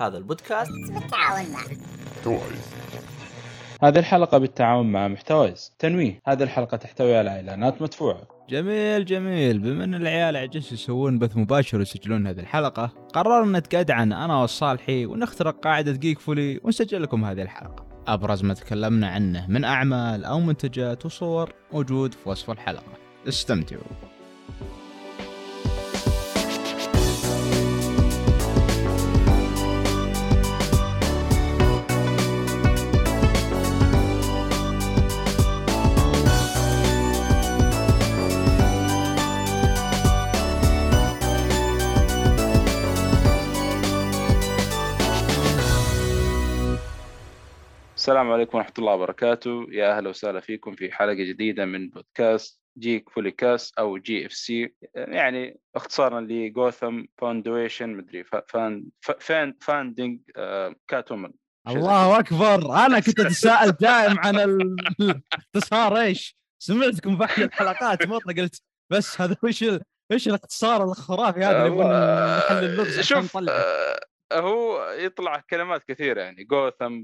هذا البودكاست. بالتعاون مع تويز هذه الحلقة بالتعاون مع محتويز تنويه. هذه الحلقة تحتوي على إعلانات مدفوعة. جميل جميل. بما أن العيال عجزوا يسوون بث مباشر ويسجلون هذه الحلقة قررنا نتقدعن أنا والصالحي ونخترق قاعدة جيك فولي ونسجل لكم هذه الحلقة. أبرز ما تكلمنا عنه من أعمال أو منتجات وصور موجود في وصف الحلقة. استمتعوا. السلام عليكم ورحمة الله وبركاته. يا أهلا وسهلا فيكم في حلقة جديدة من بودكاست جيك فولي كاس أو GFC يعني اختصارا ل Gotham Foundation مدري fu- fun fun funding آه، Catwoman الله أكبر! أنا كنت أتساءل دائم عن ال- الاختصار إيش؟ سمعتكم في احد الحلقات مرة قلت بس هذا وش. إيش الاختصار الخرافي هذا اللي يبون نحل اللغز شوف آه، هو يطلع كلمات كثيرة يعني جوثم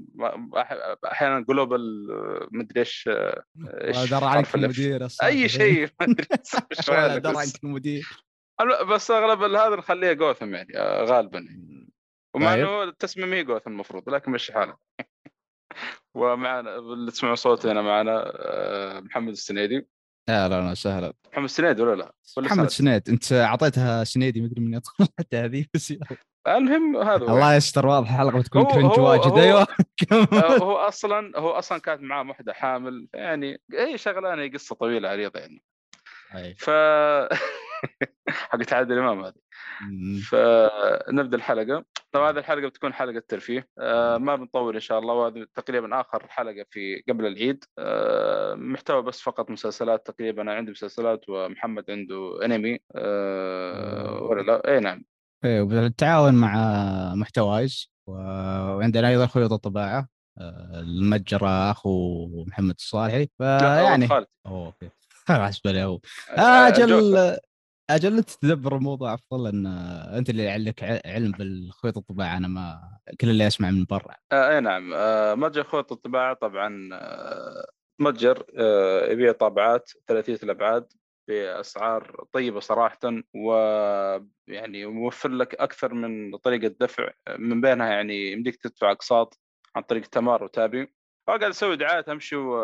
أحيانا جلوبال مدري إيش إيش درى عنك. المدير. أي شيء ما أدري درى. عنك المدير بس أغلب هذا نخليه جوثم يعني آه، غالبا ومع طيب. إنه التسمية هي جوثم المفروض لكن مشي حالك ومعنا اللي تسمعوا صوتي أنا معنا آه، محمد السنيدي أهلا وسهلا محمد السنيدي ولا لا؟ ولا محمد؟ سنيد أنت أعطيتها سنيدي مدري من يطلع حتى هذه بس. المهم هذا. الله يستر واضح الحلقة بتكون كرنج واجد. أيوه. آه،. هو أصلا هو أصلا كانت معاه واحدة حامل يعني اي شغلانة هي قصة طويلة عريضة يعني. أي. ف حقت عادل إمام هذه. فنبدا الحلقة. طبعا هذه الحلقة بتكون حلقة ترفيه آه، ما بنطول إن شاء الله وهذه تقريبا آخر حلقة في قبل العيد. آه، محتوى بس فقط مسلسلات تقريبا. أنا عندي مسلسلات ومحمد عنده أنمي. آه، ولا لا؟ أي نعم. إيه وبالتعاون مع محتوايز وعندنا أيضا خيوط الطباعه آه، المتجر أخو محمد الصالحي فيعني أوكي. حسب هو. آه، أجل جو- أجل انت تدبر الموضوع أفضل لأن أنت اللي عندك علم بالخيوط الطباعه أنا ما كل اللي أسمع من برا. آه أي نعم. آه متجر خوط الطباعة طبعا آه متجر آه يبيع طابعات ثلاثية الأبعاد. بأسعار طيبة صراحة ويعني موفر لك أكثر من طريقة دفع من بينها يعني يمديك تدفع أقساط عن طريق تمار وتابي قاعد أسوي دعايات أمشي و...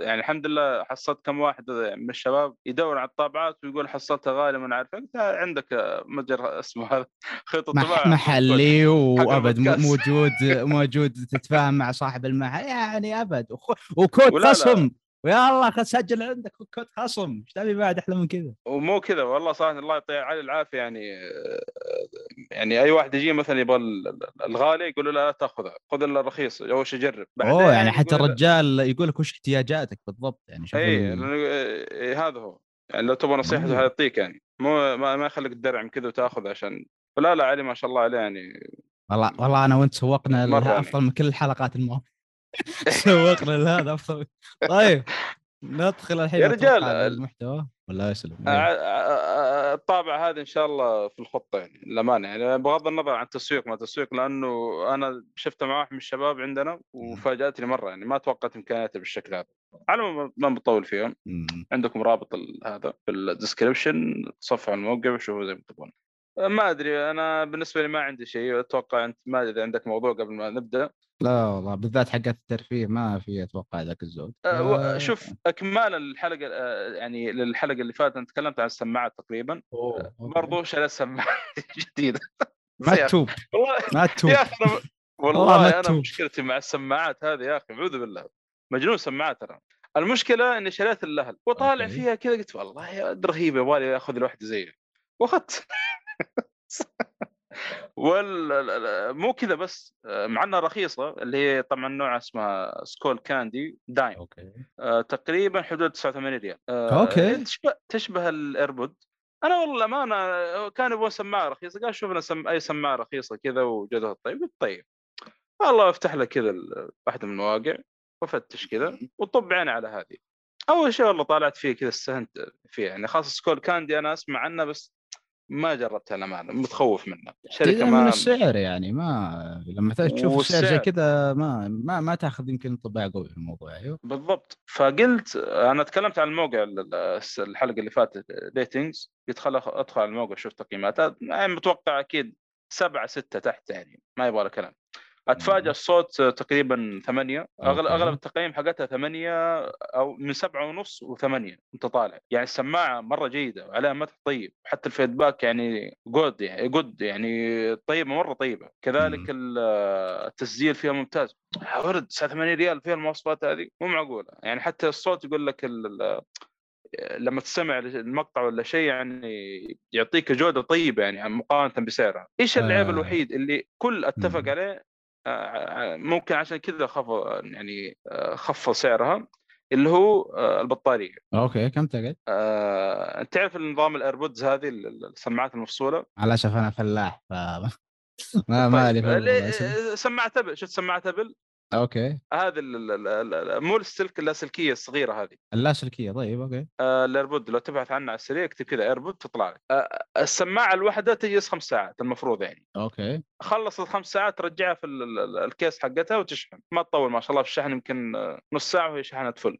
يعني الحمد لله حصلت كم واحد من الشباب يدور على الطابعات ويقول حصلتها غالي ما عارف عندك متجر اسمه هذا خيط مح الطباعة محلي وابد. موجود موجود تتفاهم مع صاحب المحل يعني أبد وكود. خصم ويا الله خ- سجل عندك كود خصم. إيش تبي بعد؟ أحلى من كذا. ومو كذا والله صراحة الله يعطيه علي العافية. يعني يعني أي واحد يجي مثلا يبغى ال- ال- الغالي يقول له لا, لا تاخذه خذ الرخيص اول شيء جرب أوه يعني حتى يقول له- الرجال يقول لك وش احتياجاتك بالضبط يعني شوف اي ال- لأنه- إيه، هذا هو. يعني لو تبغى نصيحته. يعطيك يعني. مو ما, ما يخليك تدرعم كذا وتأخذ عشان فلا لا علي ما شاء الله عليه يعني. والله والله أنا وأنت سوقنا لها يعني. أفضل من كل الحلقات الماضية. سوقنا لهذا افضل طيب ندخل الحين يا رجال، ال- المحتوى. ولا يسلم ع-. ع- الطابعه هذه إن شاء الله في الخطة يعني للأمانة يعني. بغض النظر عن تسويق ما تسويق لأنه أنا شفته مع واحد من الشباب عندنا وفاجأتني مرة يعني. ما توقعت امكانياته بالشكل هذا. على ما- ما بطول فيهم. عندكم رابط هذا في الديسكربشن تصفحوا الموقع وشوفوا زي ما تبغون ما أدري أنا بالنسبة لي ما عندي شيء. أتوقع أنت ما أدري إذا عندك موضوع قبل ما نبدأ. لا والله بالذات حقت الترفيه ما في أتوقع ذاك الزود. أه، آه، شوف اكمالا للحلقة أه، يعني للحلقة اللي فاتت تكلمت عن السماعات تقريبا. أوه،. برضو شريت سماعه جديده ما. تتوب والله ما تتوب يا أخي أنا والله أنا. مشكلتي مع السماعات هذه يا أخي أعوذ بالله. مجنون سماعات ترى. المشكلة إني شريت اللهل وطالع أوكي. فيها كذا قلت والله رهيبة يبغالي أخذ لي واحدة زيها. وأخذت. وال ال- ال- مو كذا بس آه، مع إنها رخيصة اللي هي طبعا نوع اسمها Skullcandy Dime okay. آه، تقريبا حدود 89 ريال. آه، okay. تشبه تشبه ال AirPod أنا والله الامانه كان يبغى سماعة رخيصة قال شوف لنا سم... أي سماعة رخيصة كذا وجودها طيب قلت طيب. والله أفتح لك كذا واحدة من المواقع وأفتش كذا وطب عيني على هذه. أول شيء والله طالعت فيه كذا استهنت فيها يعني خاصة Skullcandy أنا أسمع عنها بس ما جربتها الامانه متخوف منها. شركة ما من السعر يعني ما لما تشوف السعر زي كذا ما ما ما تأخذ يمكن انطباع قوي في الموضوع أيوه. بالضبط. فقلت أنا تكلمت عن الموقع الحلقة اللي فاتت Rtings قلت خل أدخل على الموقع أشوف تقييمات يعني متوقع أكيد سبعة ستة تحت يعني ما يبغى كلام. اتفاجئ الصوت تقريبا ثمانية. أغلب أغلب التقييم حقتها ثمانية أو من سبعة ونص وثمانية. أنت طالع. يعني السماعة مرة جيدة وعليها مدح طيب. حتى ال feedback يعني good يعني good يعني طيبة مرة طيبة. كذلك التسجيل فيها ممتاز. ورد 89 ريال فيها المواصفات هذه؟ مو معقولة. يعني حتى الصوت يقول لك لما تستمع المقطع ولا شيء يعني يعطيك جودة طيبة يعني مقارنة بسعرها، إيش العيب آه. الوحيد اللي كل أتفق عليه؟ ممكن عشان كذا خفض يعني آه، خفض سعرها اللي هو آه، البطارية okay كم تقعد؟ آه، تعرف النظام ال AirPods هذه السماعات المفصولة على شوف أنا فلاح ف ما مالي طيب. سماعة أبل شفت سماعة أبل okay. هذه مو السلك اللاسلكيه الصغيرة هذه. اللاسلكيه طيب okay. آه ال AirPod لو تبحث عنها على السريع اكتب كذا AirPod تطلع لك. آه السماعة الواحده تجلس خمس ساعات المفروض يعني. okay. خلص الخمس ساعات ترجعها في الكيس حقتها وتشحن. ما تطول ما شاء الله في الشحن يمكن نص ساعة وهي شحنت full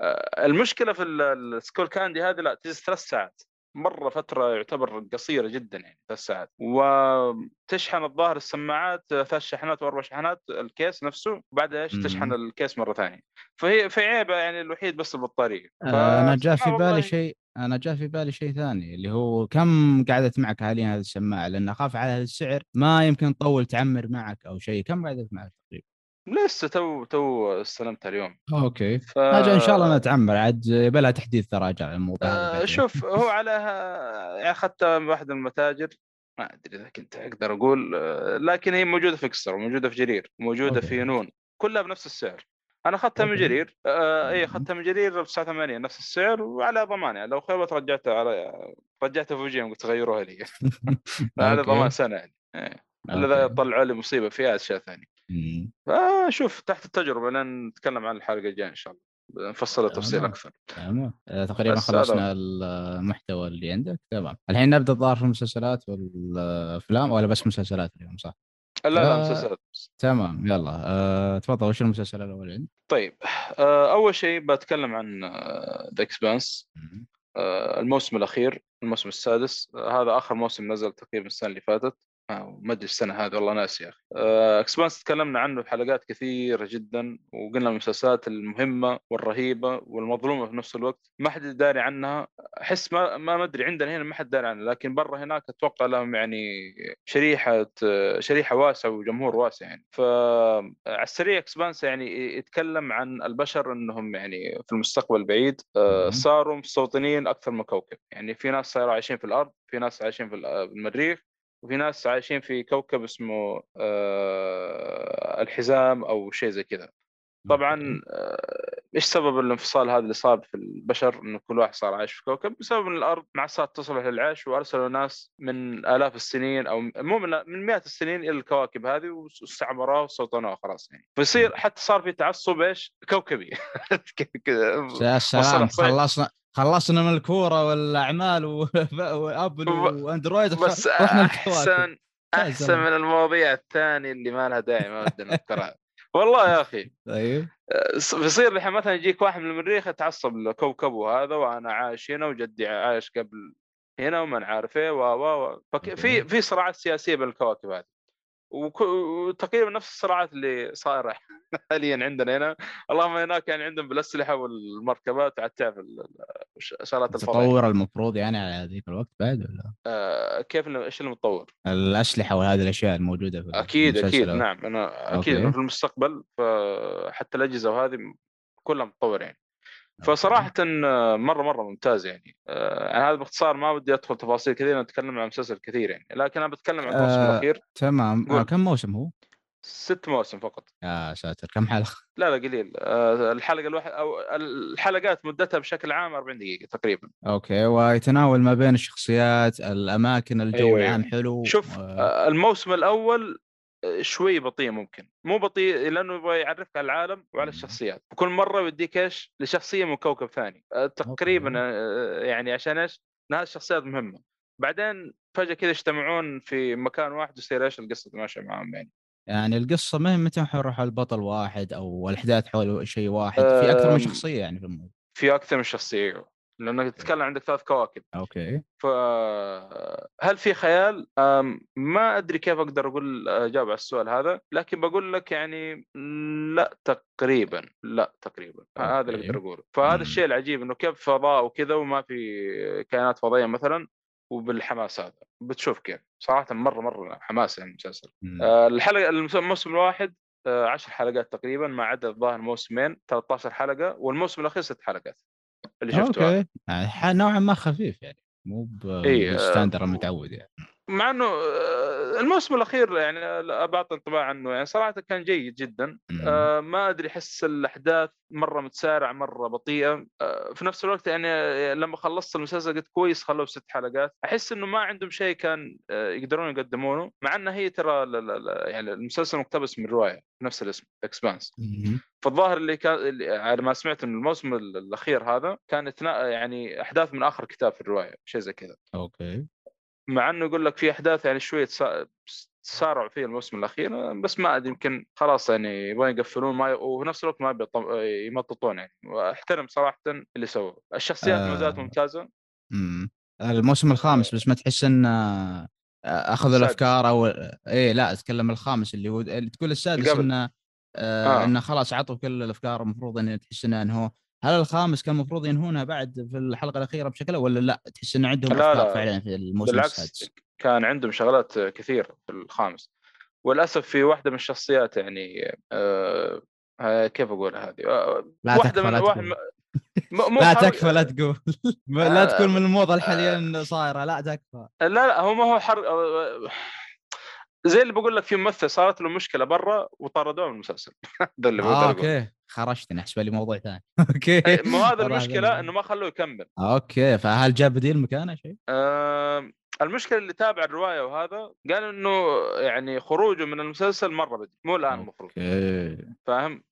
آه المشكلة في ال Skullcandy هذه لا تجلس ثلاث ساعات. مرة فترة يعتبر قصيرة جدا يعني ثلاث ساعات. وتشحن الظاهر السماعات ثلاث شحنات وأربع شحنات الكيس نفسه وبعدها إيش تشحن الكيس مرة ثانية. فهي في عيبة يعني الوحيد بس البطارية. آه أنا جاء في بالي شيء أنا جاء في بالي شيء ثاني اللي هو كم قعدت معك حاليا هذه السماعة؟ لأن أخاف على هذا السعر ما يمكن تطول تعمر معك أو شيء. كم قعدت معك تقريبا؟ لسه تو تو استلمتها اليوم. okay. ف... إن شاء الله نتعمر. عاد يبلها تحديث ترى على الموضوع آه شوف هو على يعني اخذتها من واحد من المتاجر. ما أدري إذا كنت أقدر أقول آه، لكن هي موجودة في إكسترا وموجوده في جرير وموجوده okay. في نون. كلها بنفس السعر. أنا أخذتها من جرير آه إي أخذتها من جرير ب 89 نفس السعر وعلى ضمان يعني لو خيبت رجعتها على رجعتها في وجههم قلت غيروها لي. على ضمان سنة يعني. إيه. الا اذا طلعوا لي مصيبة فيها أشياء ثانية. فشوف تحت التجربة لين نتكلم عن الحلقة الجاية إن شاء الله. نفصل تفصيل أكثر. تمام. آه، تقريبا خلصنا المحتوى اللي عندك. تمام. الحين نبدأ الظاهر في المسلسلات والأفلام ولا بس مسلسلات اليوم صح؟ لا لا آه مسلسلات تمام يلا. آه تفضل. وش المسلسل الأول عندك؟ طيب آه أول شيء بتكلم عن The آه Expanse آه الموسم الأخير الموسم السادس. هذا آخر موسم نزل تقريبا السنة اللي فاتت. ما أدري السنة هذه والله ناسي يا أخي. Expanse تكلمنا عنه في حلقات كثيرة جدا وقلنا المسلسلات المهمة والرهيبة والمظلومة في نفس الوقت. ما حد داري عنها. أحس ما ما ادري عندنا هنا ما حد داري عنها لكن برا هناك أتوقع لهم يعني شريحة شريحة واسعة وجمهور واسع يعني. فعلى السريع Expanse يعني يتكلم عن البشر إنهم يعني في المستقبل البعيد آه، صاروا مستوطنين أكثر من كوكب. يعني في ناس صاروا عايشين في الأرض في ناس عايشين في المريخ وفي ناس عايشين في كوكب اسمه آه الحزام أو شيء زي كذا. طبعا آه إيش سبب الانفصال هذا اللي صار في البشر إنه كل واحد صار عايش في كوكب؟ بسبب إن الأرض ما صارت تصلح للعيش وأرسلوا ناس من آلاف السنين أو مو من من مئات السنين إلى الكواكب هذه واستعمروها وسلطنوها خلاص يعني. فيصير حتى صار في تعصب إيش؟ كوكبي. يا سلام خلصنا خلصنا من الكورة والأعمال وابل وأندرويد بس أحسن أحسن من المواضيع الثانية اللي ما لها داعي ما ودنا نذكرها والله يا أخي. طيب. بيصير الحين مثلا يجيك واحد من المريخ يتعصب لكوكبه هذا وأنا عايش هنا وجدي عايش قبل هنا وما عارف إيه و و في في صراعات سياسية بين الكواكب هذه. وتقريبا نفس الصراعات اللي صايرة حاليا عندنا هنا اللهم هناك يعني عندهم بالأسلحة والمركبات عاد تعرف اشارات الفضاء تطور المفروض يعني على ذيك الوقت بعد ولا؟ آه كيف إيش المتطور؟ الأسلحة وهذه الأشياء الموجودة في أكيد أكيد نعم أنا أكيد أوكي. في المستقبل فحتى الأجهزة وهذه كلها متطور يعني فصراحة مرة مرة ممتاز يعني. آه هذا باختصار ما بدي أدخل تفاصيل كثير نتكلم عن مسلسل كثير يعني. لكن أنا بتكلم عن الموسم آه الأخير. تمام. آه كم موسم هو؟ ست مواسم فقط. يا ساتر كم حلقة؟ لا لا قليل. آه الحلقة الواحدة أو الحلقات مدتها بشكل عام 40 دقيقة تقريبا. أوكي. ويتناول ما بين الشخصيات الأماكن الجو أيوة العام حلو شوف و... الموسم الأول شوي بطيء ممكن. مو بطيء لأنه يبغى يعرفك على العالم وعلى الشخصيات. وكل مرة يوديك إيش؟ لشخصية من كوكب ثاني. تقريبا يعني عشان إيش؟ هذه الشخصيات مهمة. بعدين فجأة كذا يجتمعون في مكان واحد ويصير إيش؟ القصة ماشية معاهم يعني. يعني القصة ما هي متى حول البطل واحد أو الأحداث حول شيء واحد؟ في أكثر من أم، شخصية يعني في الموضوع. في أكثر من شخصية. لأنك تتكلم عندك ثلاث كواكب. أوكي. فهل في خيال؟ ما أدري كيف أقدر أقول اجاوب على السؤال هذا، لكن بقول لك يعني لا تقريبا لا تقريبا. هذا اللي أوكي. أقدر أقوله، فهذا. الشيء العجيب إنه كيف فضاء وكذا وما في كائنات فضائية مثلا وبالحماس هذا. بتشوف كيف. صراحة مرة مرة حماس يعني المسلسل. آه، الحلقة الموسم الواحد آه، عشر حلقات تقريبا ما عدا الظاهر موسمين 13 حلقة والموسم الأخير ست حلقات. اللي شفته. okay يعني نوعا ما خفيف يعني مو إيه، بال standard آه، المتعود يعني مع إنه آه، الموسم الأخير يعني بعطي انطباع عنه. يعني صراحة كان جيد جدا. آه، ما أدري أحس الأحداث مرة متسارعة مرة بطيئة. آه، في نفس الوقت يعني لما خلصت المسلسل قلت كويس خلوه ست حلقات. أحس إنه ما عندهم شيء كان آه، يقدرون يقدمونه مع إنه هي ترى لا- لا- لا، يعني المسلسل مقتبس من رواية نفس الاسم Expanse. فالظاهر اللي كان اللي على ما سمعت ان الموسم الأخير هذا كانت نا- يعني أحداث من آخر كتاب في الرواية شيء زي كذا. okay. مع إنه يقول لك في أحداث يعني شوية سا- سارعوا فيها الموسم الأخير بس ما أدري يمكن خلاص يعني يبغون يقفلون ما ي... وفي نفس الوقت ما بيطم... يمططون يعني واحترم صراحة اللي سووه الشخصيات آه. ما زالت ممتازة مم. الموسم الخامس بس ما تحس ان آه، اخذوا. الأفكار أو إيه لا أتكلم الخامس اللي هو تقول السادس. إنه آه آه. إنه خلاص عطوا كل الأفكار المفروض ان تحس إنه انه هل الخامس كان المفروض ينهونها بعد في الحلقة الأخيرة بشكل ولا لا؟ تحس إنه عندهم لا، لا. فعلا في الموسم بالعكس السادس. كان عندهم شغلات كثير في الخامس. وللأسف في واحدة من الشخصيات يعني آه... آه، كيف أقول هذه؟ آه... لا واحدة من واحد. م... مو لا تكفى لا تقول. لا آه، تكون من الموضة الحاليا صايرة لا تكفى. لا لا هو ما هو حر زي اللي بقول لك في ممثل صارت له مشكلة برا وطردوه من المسلسل. هذا اللي آه. أوكي. خرجتني أحسب لي موضوع ثاني. okay. إيه، مو هذا المشكلة إنه ما خلوه يكمل. okay فهل جاب بديل مكانه شيء؟ آه المشكلة اللي تابع الرواية وهذا قال إنه يعني خروجه من المسلسل مرة بدري مو الآن المفروض. okay. فاهم.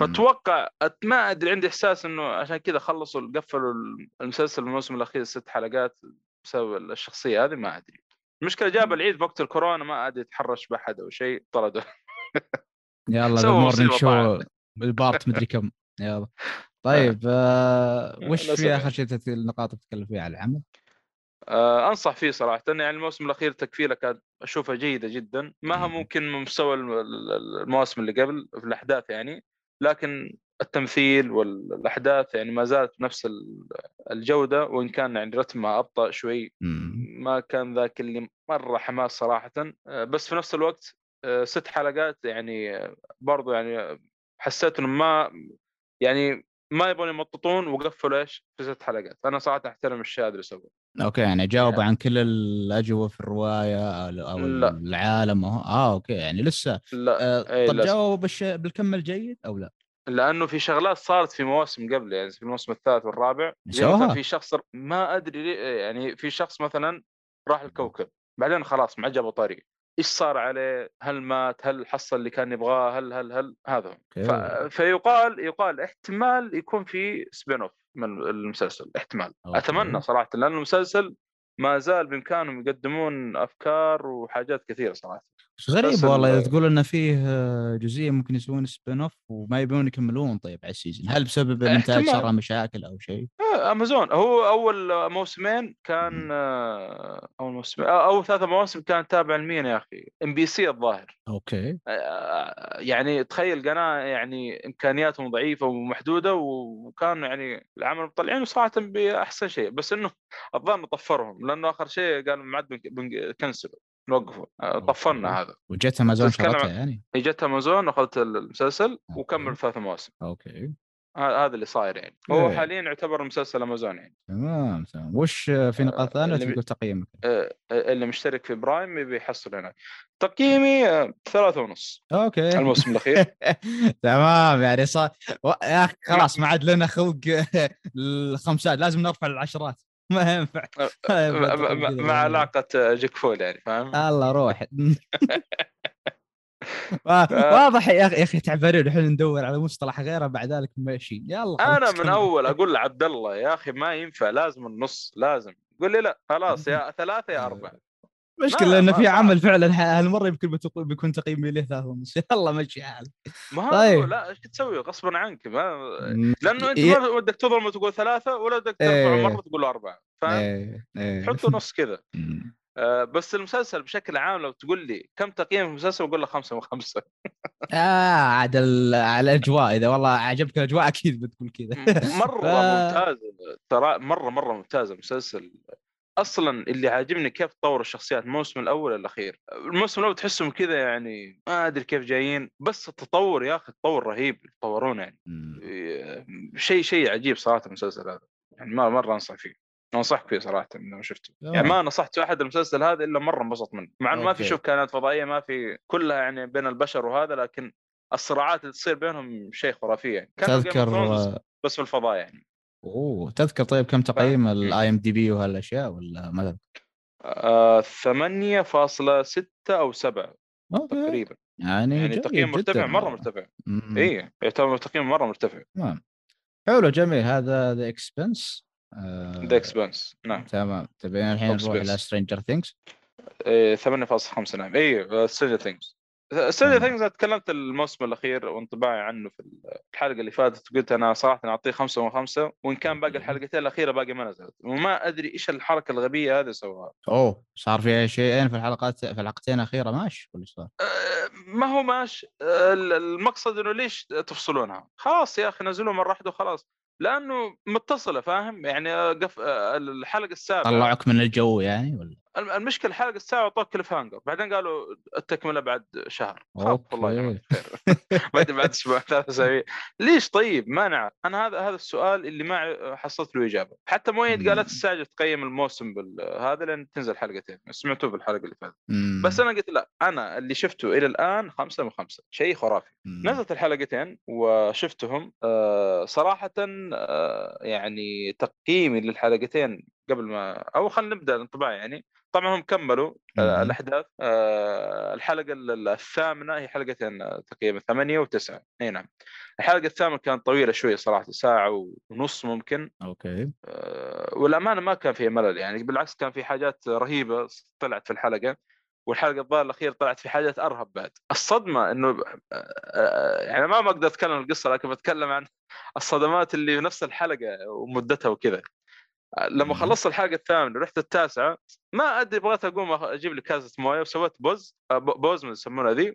فاتوقع ما أدري عندي إحساس إنه عشان كذا خلصوا قفلوا المسلسل الموسم الأخير ست حلقات بسبب الشخصية هذه ما أدري. المشكلة جاب العيد وقت الكورونا ما ادري تحرش بأحد أو شيء طردوا يلا مصيبة شو طبعاً. بالبارت مدري كم يلا طيب آه وش في. آخر شيء النقاط تتكلم فيها على العمل؟ آه أنصح فيه صراحة يعني الموسم الأخير تكفيلة كانت أشوفها جيدة جدا ما هي مم. ممكن من مستوى الم- ال- المواسم اللي قبل في الأحداث يعني لكن التمثيل والأحداث يعني ما زالت بنفس ال- الجودة وإن كان يعني رتمها أبطأ شوي. ما كان ذاك اللي مرة حماس صراحة بس في نفس الوقت آه، ست حلقات يعني آه، برضو يعني آه، حسيت إنه ما يعني ما يبغون يمططون وقفلوا إيش في ست حلقات أنا صراحة أحترم الشيء هذا اللي سووه okay يعني جاوب عن كل الأجوبة في الرواية أو أو لا. العالم. آه okay يعني لسه لا آه إيه، طب بالش... بالكم الجيد أو لا؟ لأنه في شغلات صارت في مواسم قبل يعني في الموسم الثالث والرابع؟ مثلا في شخص ما أدري يعني في شخص مثلا راح الكوكب بعدين خلاص ما عجبه طريق إيش صار عليه؟ هل مات؟ هل حصل اللي كان يبغاه؟ هل هل هل هذا ف... فيقال يقال احتمال يكون في spin off من المسلسل احتمال okay. أتمنى صراحة لأنه المسلسل ما زال بإمكانهم يقدمون أفكار وحاجات كثيرة صراحة غريب والله ال- إذا تقول إنه فيه آه، جزئية ممكن يسوون spin off وما يبون يكملون طيب على ال season. هل بسبب الانتاج احتمال. صار مشاكل أو شيء؟ امازون هو أول موسمين كان آه، أول موسمين آه، أول ثلاثة مواسم كان تابع لمين يا أخي؟ MBC الظاهر. okay. يعني تخيل قناة يعني إمكانياتهم ضعيفة ومحدودة وكانوا يعني العمل مطلعين صراحة بأحسن شيء. بس إنه الظاهر طفرهم لأنه آخر شيء قالوا ما عاد بنك- نوقفوا آه، okay. هذا. وجت أمازون شرتها عن- يعني؟ إجت أمازون وأخذت المسلسل وكمل. ثلاث مواسم. okay. هذا اللي صاير يعني. هو إيه. حاليا يعتبر مسلسل أمازون يعني. تمام تمام. وش آه، في نقاط ثانية اللي بي- تقول تقييمك؟ آه، اللي مشترك في Prime يبي يحصل هناك. تقييمي آه، ثلاثة ونص. okay. الموسم الأخير. تمام يعني صار و... يا أخي خلاص ما عاد لنا خلق الخمسات لازم نرفع العشرات. ما ينفع مع- آه، جيك فول يعني فاهم؟ الله روح. واضح يا أخي يا أخي تعبانين الحين ندور على مصطلح غيره بعد ذلك ماشي. يلا أنا من. أول أقول لعبد الله يا أخي ما ينفع لازم النص لازم. قول لي لا خلاص يا ثلاثة يا أربعة. مشكلة ما- في عمل فعلا هالمره يمكن بيكون تقييمي له ثلاثة ونص يلا مشي حالك ما هو طيب. لا إيش تسوي غصبا عنك ما أنت إيه. ما ودك تظلم وتقول ثلاثة ولا ودك ترفع إيه. مرة تقول أربعة فاهم؟ إيه، إيه. حطوا نص كذا. آه، بس المسلسل بشكل عام لو تقول لي كم تقييم المسلسل بقول لك خمسة من خمسة آه عاد على الأجواء إذا والله عجبك الأجواء أكيد بتقول كذا مرة ف- ممتاز ترى مرة مرة ممتاز المسلسل أصلا اللي عاجبني كيف طور الشخصيات الموسم الأول الأخير؟ الموسم الأول تحسهم كذا يعني ما أدري كيف جايين بس التطور يا أخي التطور رهيب يتطورون يعني. شيء شيء عجيب صراحة المسلسل هذا. يعني ما مرة أنصح فيه. أنصحك فيه صراحة لما شفته. آه. يعني ما نصحت أحد المسلسل هذا إلا مرة انبسط منه. مع إنه ما في. شوف كائنات فضائية ما في كلها يعني بين البشر وهذا لكن الصراعات اللي تصير بينهم شيء خرافي يعني. تذكر Thrones بس في الفضاء يعني. أوه تذكر طيب كم تقييم ال IMDb وهالأشياء ولا ما تذكر؟ آه 8.6 أو 7 okay تقريبا. يعني, يعني تقييم مرتفع. مرة مرتفع. اي يعتبر تقييم مرة مرتفع. تمام. حلو جميل. هذا ذا اكسبنس ذا اكسبنس نعم. تمام. تبين الحين نروح. إلى Stranger Things إيه، 8.5 نعم. اي Stranger Things تمام. Things تكلمت الموسم الأخير وانطباعي عنه في الحلقة اللي فاتت قلت أنا صراحة أعطيه خمسة من خمسة وإن كان باقي الحلقتين الأخيرة باقي ما نزلت. وما أدري إيش الحركة الغبية هذه سواها أوه صار في شيئين في الحلقات في الحلقتين الأخيرة ماشي ولا صار؟ أه، ما هو ماش أه، المقصد إنه ليش تفصلونها؟ خلاص يا أخي نزلوها مرة واحدة وخلاص. لأنه متصلة فاهم؟ يعني قف أه، الحلقة السابعة. طلعوك من الجو يعني ولا؟ الم- المشكلة الحلقة السابعة اعطوك cliffhanger. بعدين قالوا التكملة بعد شهر. خلاص والله okay الخير بعد بعد أسبوع ثلاث أسابيع. ليش طيب؟ ما نعرف. أنا هذا هذا السؤال اللي ما حصلت له إجابة. حتى مؤيد مم. قالت تستعجل تقيم الموسم بهذا لأن تنزل حلقتين. سمعتوه في الحلقة اللي فاتت. بس أنا قلت لا أنا اللي شفته إلى الآن خمسة من خمسة. شيء خرافي. نزلت الحلقتين وشفتهم. آه، صراحة آه، يعني تقييمي للحلقتين قبل ما أو خلينا نبدأ الانطباع يعني. طبعا هم كملوا آه،. الأحداث آه، الحلقة ال- الثامنة هي حلقتين آه، تقريبا ثمانية وتسعة. أي نعم. الحلقة الثامنة كانت طويلة شوية صراحة ساعة ونص ممكن. أوكي. آه، والأمانة ما كان فيها ملل يعني بالعكس كان في حاجات رهيبة طلعت في الحلقة والحلقة الظاهر الأخير طلعت في حاجات أرهب بعد. الصدمة إنه آه، يعني ما بقدر أتكلم عن القصة لكن بتكلم عن الصدمات اللي في نفس الحلقة ومدتها وكذا. لما. خلصت الحلقة الثامنة رحت التاسعة ما أدري بغيت أقوم أجيب لي كاسة موية وسويت بوز آه، بوز من يسمونها ذي.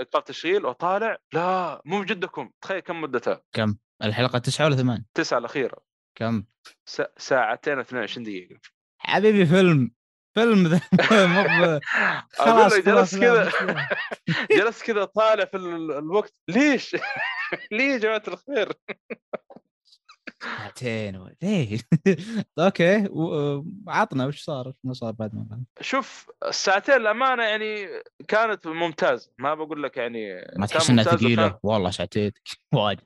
ايقاف تشغيل وطالع لا مو بجدكم تخيل كم مدتها كم؟ الحلقة تسعة ولا ثمان؟ تسعة الأخيرة كم؟ س- ساعتين 22 دقيقة حبيبي فيلم فيلم ذا خلاص جلست كذا جلست كذا طالع في ال- الوقت ليش؟ ليه يا جماعة الخير؟ ساعتين و- ليه؟ okay عطنا وش صار؟ ما صار بعد ما. شوف الساعتين الامانه يعني كانت ممتازه ما بقول لك يعني ما تحس إنها ثقيلة؟ وكان- والله ساعتين واجد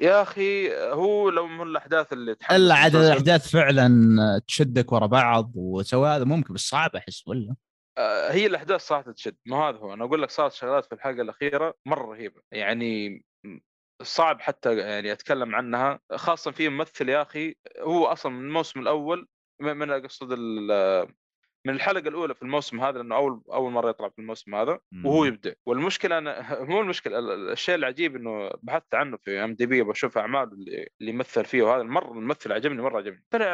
يا أخي هو لو من الأحداث اللي تحمس إلا عاد الأحداث فعلا تشدك ورا بعض وسوى هذا ممكن بس صعب أحس ولا؟ آه، هي الأحداث صراحة تشد ما هذا هو أنا أقول لك صارت شغلات في الحلقة الأخيرة مرة رهيبة يعني صعب حتى يعني أتكلم عنها خاصة في ممثل يا أخي هو أصلا من الموسم الأول من اقصد من الحلقة الأولى في الموسم هذا لأنه أول أول مرة يطلع في الموسم هذا وهو يبدع والمشكلة مو المشكلة ال- ال- الشيء العجيب إنه بحثت عنه في IMDb بشوف أعماله اللي, اللي مثل فيه وهذا مره الممثل عجبني مرة عجبني. طلع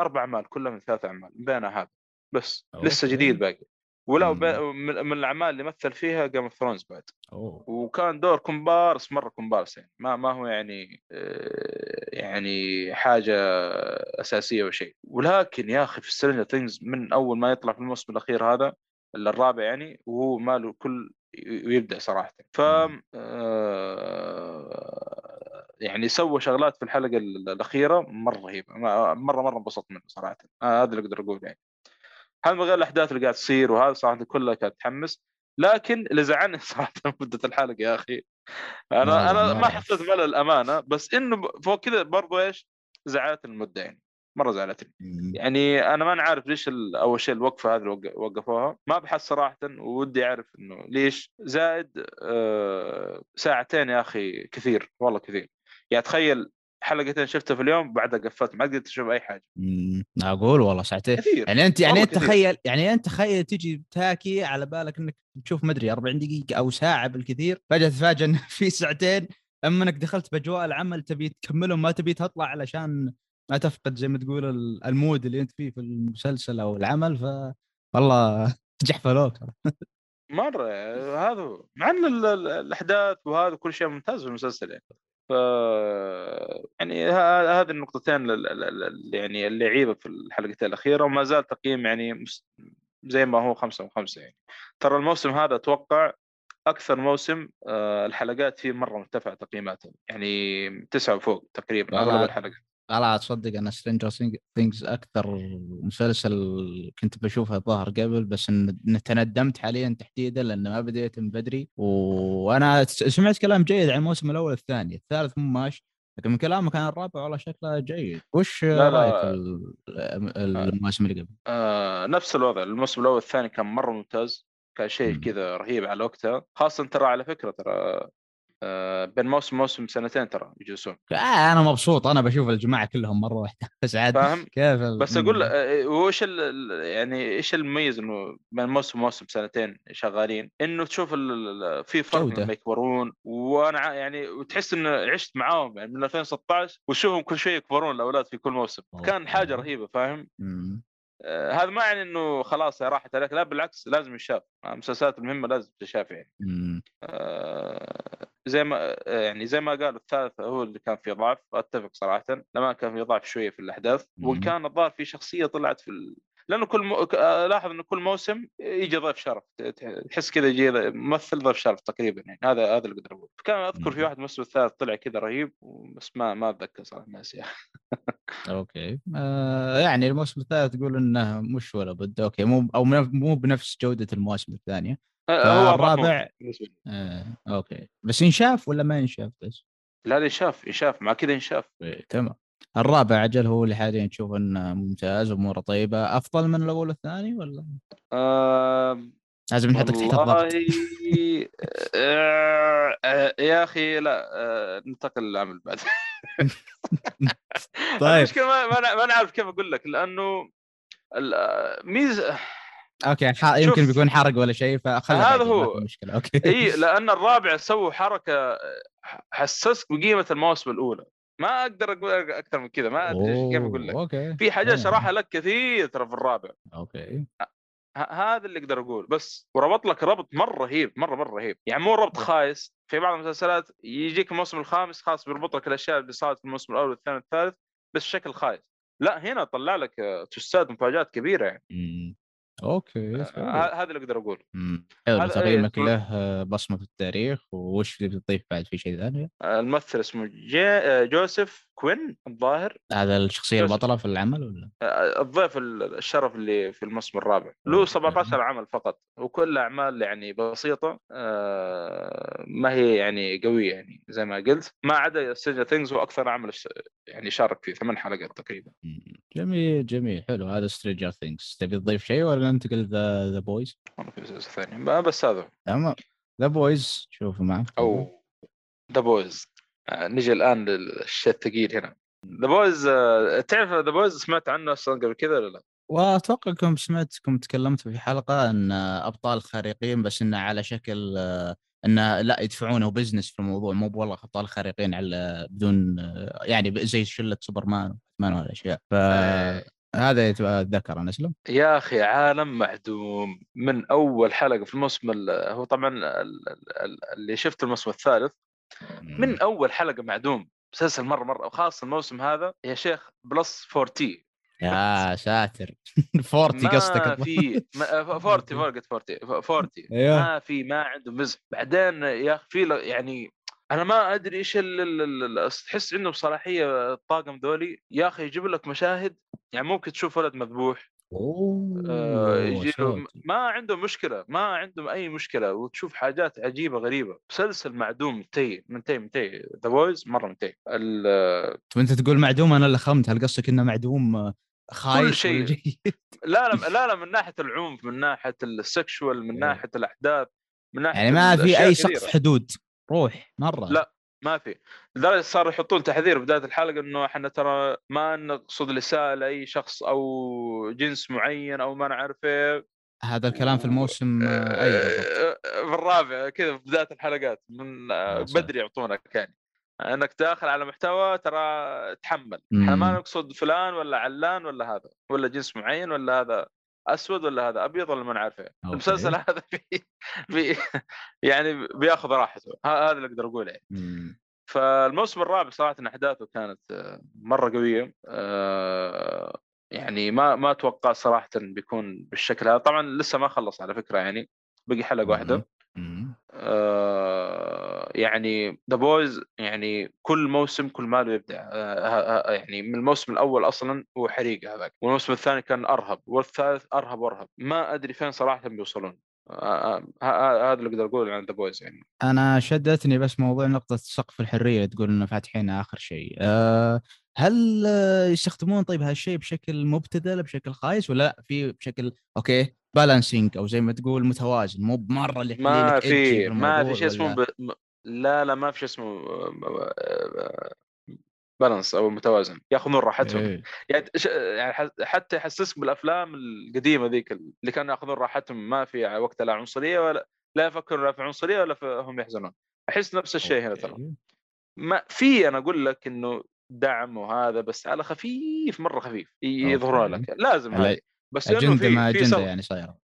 أربع أعمال كلها من ثلاث أعمال بينها هذا بس لسه okay. جديد باقي. ولا من الأعمال اللي مثل فيها Game of Thrones بعد. أوه. وكان دور كومبارس مرة كومبارس يعني. ما ما هو يعني آه، يعني حاجة أساسية وشيء ولكن يا أخي في Stranger Things من أول ما يطلع في الموسم الأخير هذا الرابع يعني وهو ماله كل ويبدع صراحة. ف آه، يعني سوى شغلات في الحلقة ال- الأخيرة مرة رهيبه مره مرة انبسطت منه صراحة. هذا اللي أقدر اقوله يعني. هذا من غير الأحداث اللي قاعد تصير وهذا صراحة كلها كانت تحمس. لكن اللي زعلني صراحة مدة الحلقة يا أخي. أنا أنا ما. حسيت ملل الأمانة بس إنه فوق كذا برضو إيش زعلت المدة يعني. مرة زعلتني. يعني أنا ما عارف ليش أول شيء الوقفة هذه اللي وق- وقفوها. ما بحس صراحة ودي أعرف إنه ليش زائد آه ساعتين يا أخي كثير والله كثير. يعني تخيل حلقتين شفتها في اليوم بعدها قفلت ما قدرت أشوف أي حاجة. مم، أقول والله ساعتين كثير. يعني انت يعني أنت. تخيل يعني أنت تخيل تجي تاكي على بالك إنك تشوف مدري 40 دقيقة أو ساعة بالكثير فجأة تتفاجئ ان في ساعتين أما إنك دخلت بأجواء العمل تبي تكملهم ما تبي تطلع علشان ما تفقد زي ما تقول ال- المود اللي أنت فيه في المسلسل أو العمل ف والله جحفلوك مرة هذا. مع إن ال- ال- الأحداث وهذا كل شيء ممتاز في المسلسل يعني. يعني هذه النقطتين ال- ال- ال- ال- يعني اللي عيبة في الحلقتين الأخيرة وما زال تقييم يعني زي ما هو خمسة من خمسة يعني ترى الموسم هذا أتوقع أكثر موسم آه، الحلقات فيه مرة مرتفعة تقييماتها يعني تسعة وفوق تقريبا. أغلب الحلقات لا تصدق أنا Stranger Things أكثر مسلسل كنت بشوفه الظاهر قبل بس إن تندمت حاليا تحديدا لأنه ما بديت من بدري وأنا سمعت كلام جيد عن الموسم الأول والثاني الثالث مو ماشي لكن من كلامك عن الرابع والله شكله جيد وش لا. رأيك في ال- المواسم اللي قبل؟ آه نفس الوضع الموسم الأول والثاني كان مرة ممتاز كان شيء. كذا رهيب على وقتها خاصة ترى على فكرة ترى آه بين موسم وموسم سنتين ترى يجلسون آه أنا مبسوط. أنا بشوف الجماعة كلهم مرة واحدة. بس عاد فاهم؟ كيف بس أقول آه، وش يعني إيش المميز إنه بين موسم وموسم سنتين شغالين؟ إنه تشوف في فرق جودة. لما يكبرون. وأنا يعني وتحس إنه عشت معاهم يعني من 2016 وتشوفهم كل شوي يكبرون الأولاد في كل موسم. كان حاجة. رهيبة فاهم. آه، هذا ما يعني إنه خلاص راحت عليك لا بالعكس لازم يشاف. المسلسلات المهمة لازم تشاف يعني. آه، زي ما يعني زي ما قال الثالث هو اللي كان فيه ضعف أتفق صراحة لما كان فيه ضعف شوية في الأحداث. وإن كان الظاهر في شخصية طلعت في ال... لأنه كل م... لاحظ إنه كل موسم يجي ضيف شرف تحس كذا يجي ممثل ضيف شرف تقريبا يعني هذا هذا اللي أقدر أقول كان أذكر في. واحد الموسم الثالث طلع كذا رهيب بس ما ما أتذكر صراحة ناسي أوكي آه يعني الموسم الثالث تقول إنه مش ولا بد okay مو أو مو بنفس جودة المواسم الثانية هو أضاف الرابع- موسم بالنسبة لي. آه okay. بس ينشاف ولا ما ينشاف بس؟ لا لا يشاف مع كذا ينشاف. إيه، تمام. الرابع عجل هو اللي حاليا تشوف إنه ممتاز اموره طيبة. أفضل من الأول والثاني ولا؟ آه لازم نحطك تحت الضغط. آه، آه، يا أخي لا آه، ننتقل للعمل بعد. طيب. المشكلة ما ما عارف كيف أقول لك لأنه آه، ميزة okay ح... يمكن. بيكون حرق ولا شيء فخلها هذا هو. مشكلة okay. إي لأن الرابع سووا حركة حسسك بقيمة المواسم الأولى. ما أقدر أقول أكثر من كذا ما أدري كيف أقول لك. أوه، okay. في حاجات. شرحها لك كثير ترى في الرابع. okay. ه- هذا اللي أقدر أقول. بس وربط لك ربط مرة رهيب مرة مرة رهيب. يعني مو ربط خايس في بعض المسلسلات يجيك الموسم الخامس خلاص بيربط لك الأشياء اللي صارت في الموسم الأول والثاني والثالث بس بشكل خايس. لا هنا طلع لك آه، twistات مفاجآت كبيرة يعني. okay آه، هذا اللي أقدر أقول مم. حلو هذا- تقييمك له بصمة في التاريخ وش اللي بتضيف بعد في شيء ثاني؟ آه، الممثل اسمه جي... آه، جوزيف كوين الظاهر هذا الشخصية يوسف. البطلة في العمل ولا؟ آه، الضيف ال- الشرف اللي في الموسم الرابع له okay. 17 عمل فقط وكل أعمال يعني بسيطة آه، ما هي يعني قوية يعني زي ما قلت ما عدا Stranger Things هو أكثر عمل يعني شارك فيه ثمان حلقات تقريبا. جميل جميل حلو هذا Stranger Things تبي تضيف شيء ولا ننتقل ذا The Boys؟ في ثاني بس هذا تمام The Boys شوفوا معك أو The Boys نجي الآن للشيء الثقيل هنا. The Boys تعرف The Boys سمعت عنه أصلا قبل كذا ولا لا؟ وأتوقع انكم سمعتكم تكلمتوا في حلقة أن أبطال خارقين بس إنه على شكل آه، إنه لا يدفعونه business في الموضوع. مو والله أبطال خارقين على بدون آه، يعني زي شلة سوبرمان وباتمان وهالاشياء آه. فهذا أتذكر أنا اسلم يا أخي عالم معدوم من أول حلقة في الموسم ال- هو طبعا ال- ال- ال- اللي شفت الموسم الثالث. من أول حلقة معدوم مسلسل مرة مرة وخاصه الموسم هذا يا شيخ بلس 40 يا ساتر. 40 ما قصدك في ما- 40 فوقت 40 40 أيوه. ما في ما عنده مزح. بعدين يا أخي في يعني أنا ما أدري إيش تحس عندهم صلاحيه الطاقم ذولي يا أخي يجيب لك مشاهد يعني ممكن تشوف ولد مذبوح أوه يجي له ساتر. ما عندهم مشكلة ما عندهم أي مشكلة وتشوف حاجات عجيبة غريبة مسلسل معدوم منتهي منتهي منتهي The Boys مرة منتهي أنت تقول معدوم أنا اللي فهمت هل قصدك إنه معدوم آه، خايس شيء. لا لا لا لا من ناحية العنف من ناحية ال sexual من. ناحية الأحداث من ناحية يعني ما في أي. سقف حدود روح مرة لا. ما في. لدرجه صاروا يحطون تحذير بداية الحلقة إنه إحنا ترى ما نقصد الاساءه لأي شخص أو جنس معين أو ما نعرف إيه. هذا الكلام في الموسم آه، اي بالضبط. في الرابع كذا في بداية الحلقات. من آه،. بدري يعطونك يعني. إنك داخل على محتوى ترى تحمل. إحنا ما. نقصد فلان ولا علان ولا هذا ولا جنس معين ولا هذا. أسود ولا هذا؟ أبيض ولا ما نعرفه. المسلسل هذا في في يعني بياخذ راحته. هذا اللي أقدر أقوله. يعني. فالموسم الرابع صراحة أحداثه كانت آه، مرة قوية. آه، يعني ما ما أتوقع صراحة بيكون بالشكل هذا. طبعا لسه ما خلص على فكرة يعني. بقي حلقة واحدة. آه، يعني The Boys يعني كل موسم كل ماله يبدع آه، ه- ه- يعني من الموسم الأول أصلا هو حريقه هذاك والموسم الثاني كان أرهب والثالث أرهب وأرهب. ما أدري فين صراحة بيوصلون. آه، آه، هذا اللي أقدر أقوله عن The Boys يعني. أنا شدتني بس موضوع نقطة سقف الحرية تقول إنه فاتحينها آخر شيء. أه هل آه، يستخدمون طيب هالشيء بشكل مبتذل بشكل خايس ولا لأ؟ في بشكل okay balancing أو زي ما تقول متوازن مو بمرة اللي ما في ما في شيء اسمه ب... لا لا ما في اسمه balance أو متوازن يأخذون راحتهم إيه. يعني يعني حتى يحسسك بالأفلام القديمة ذيك اللي كانوا يأخذون راحتهم ما في وقت لا عنصرية ولا لا يفكروا لا في عنصرية ولا في هم يحزنون أحس نفس الشيء هنا ترى. ما في أنا أقول لك إنه دعم وهذا بس على خفيف مرة خفيف يظهرون. لك لازم هذه بس أجندة ما أجندة يعني صايرة.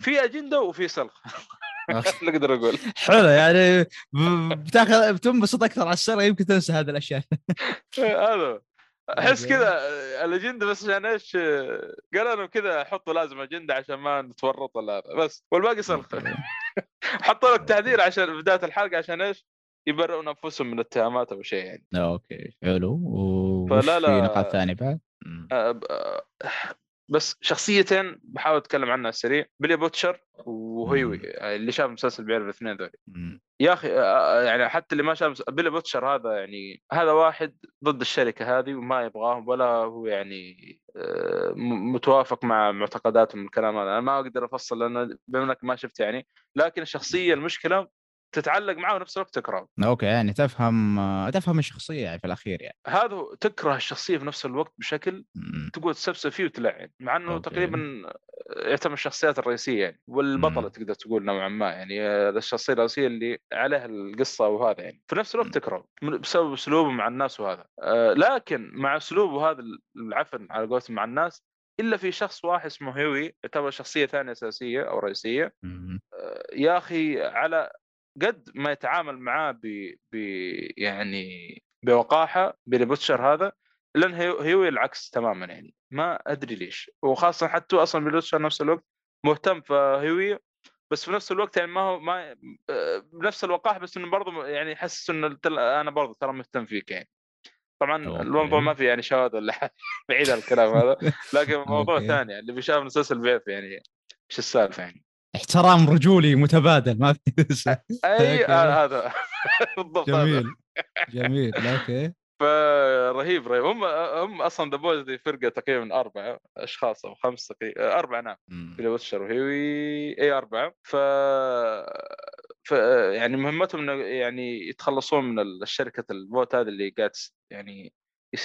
في أجندة وفي سلخ. اللي أقدر أقول حلو يعني بتاخذ بتنبسط أكثر على السنة يمكن تنسى هذه الأشياء هذا أحس. كذا الأجندة بس عشان إيش قالوا لهم كذا حطوا لازم أجندة عشان ما نتورط ولا هذا بس والباقي okay. حطوا لك تحذير عشان بداية الحلقة عشان إيش؟ يبرئون انفسهم من الاتهامات أو شيء يعني okay حلو وش فلا في لا. نقاط ثانية بعد؟ بس شخصيتين بحاول أتكلم عنها على السريع بيلي بوتشر وهيوي اللي شاف المسلسل بيعرف الاثنين ذولي. يا أخي آه، يعني حتى اللي ما شاف بيلي بوتشر هذا يعني هذا واحد ضد الشركة هذه وما يبغاهم ولا هو يعني آه، متوافق مع معتقداتهم الكلام هذا. أنا ما أقدر أفصل لأن بما إنك ما شفت يعني لكن الشخصيه المشكلة تتعلق معه ونفس الوقت تكرهه okay يعني تفهم آه، تفهم الشخصية يعني في الأخير يعني هذا تكره الشخصية في نفس الوقت بشكل. تقول تسب سب فيه وتلعن مع إنه okay. تقريبا يعتبر الشخصيات الرئيسية يعني والبطلة. تقدر تقول نوعا ما يعني آه، الشخصية الرئيسية اللي عليها القصة وهذا يعني في نفس الوقت. تكره بسبب أسلوبه مع الناس وهذا آه، لكن مع أسلوبه هذا العفن على قولتهم مع الناس إلا في شخص واحد اسمه هيوي يعتبر شخصية ثانية أساسية أو رئيسية مم. يا أخي على قد ما يتعامل معاه ب... ب يعني بوقاحة بيلي بوتشر هذا لأن هيو- هيوي العكس تماما يعني. ما أدري ليش. وخاصة حتى أصلا بيلي بوتشر نفس الوقت مهتم في هيوي بس في نفس الوقت يعني ما هو ما آه، بنفس الوقاحه بس إنه برضه يعني يحسس إنه أنا برضه ترى مهتم فيك يعني. طبعا. الموضوع ما في يعني شواذ ولا حاجة بعيد عن الكلام هذا. لكن موضوع. ثاني اللي بيشاف المسلسل بيعرف يعني إيش السالفة يعني. احترام رجولي متبادل ما في أي. آه هذا. بالضبط جميل جميل okay. فرهيب رهيب. هم هم أصلا The Boys دي فرقة تقريبا أربعة أشخاص أو خمس تقريبا أربعة نعم. مم. بيلي بوتشر وهيوي اي أربعة. ف ف يعني مهمتهم إنه يعني يتخلصون من الشركة الفوت هذه اللي قاعد يعني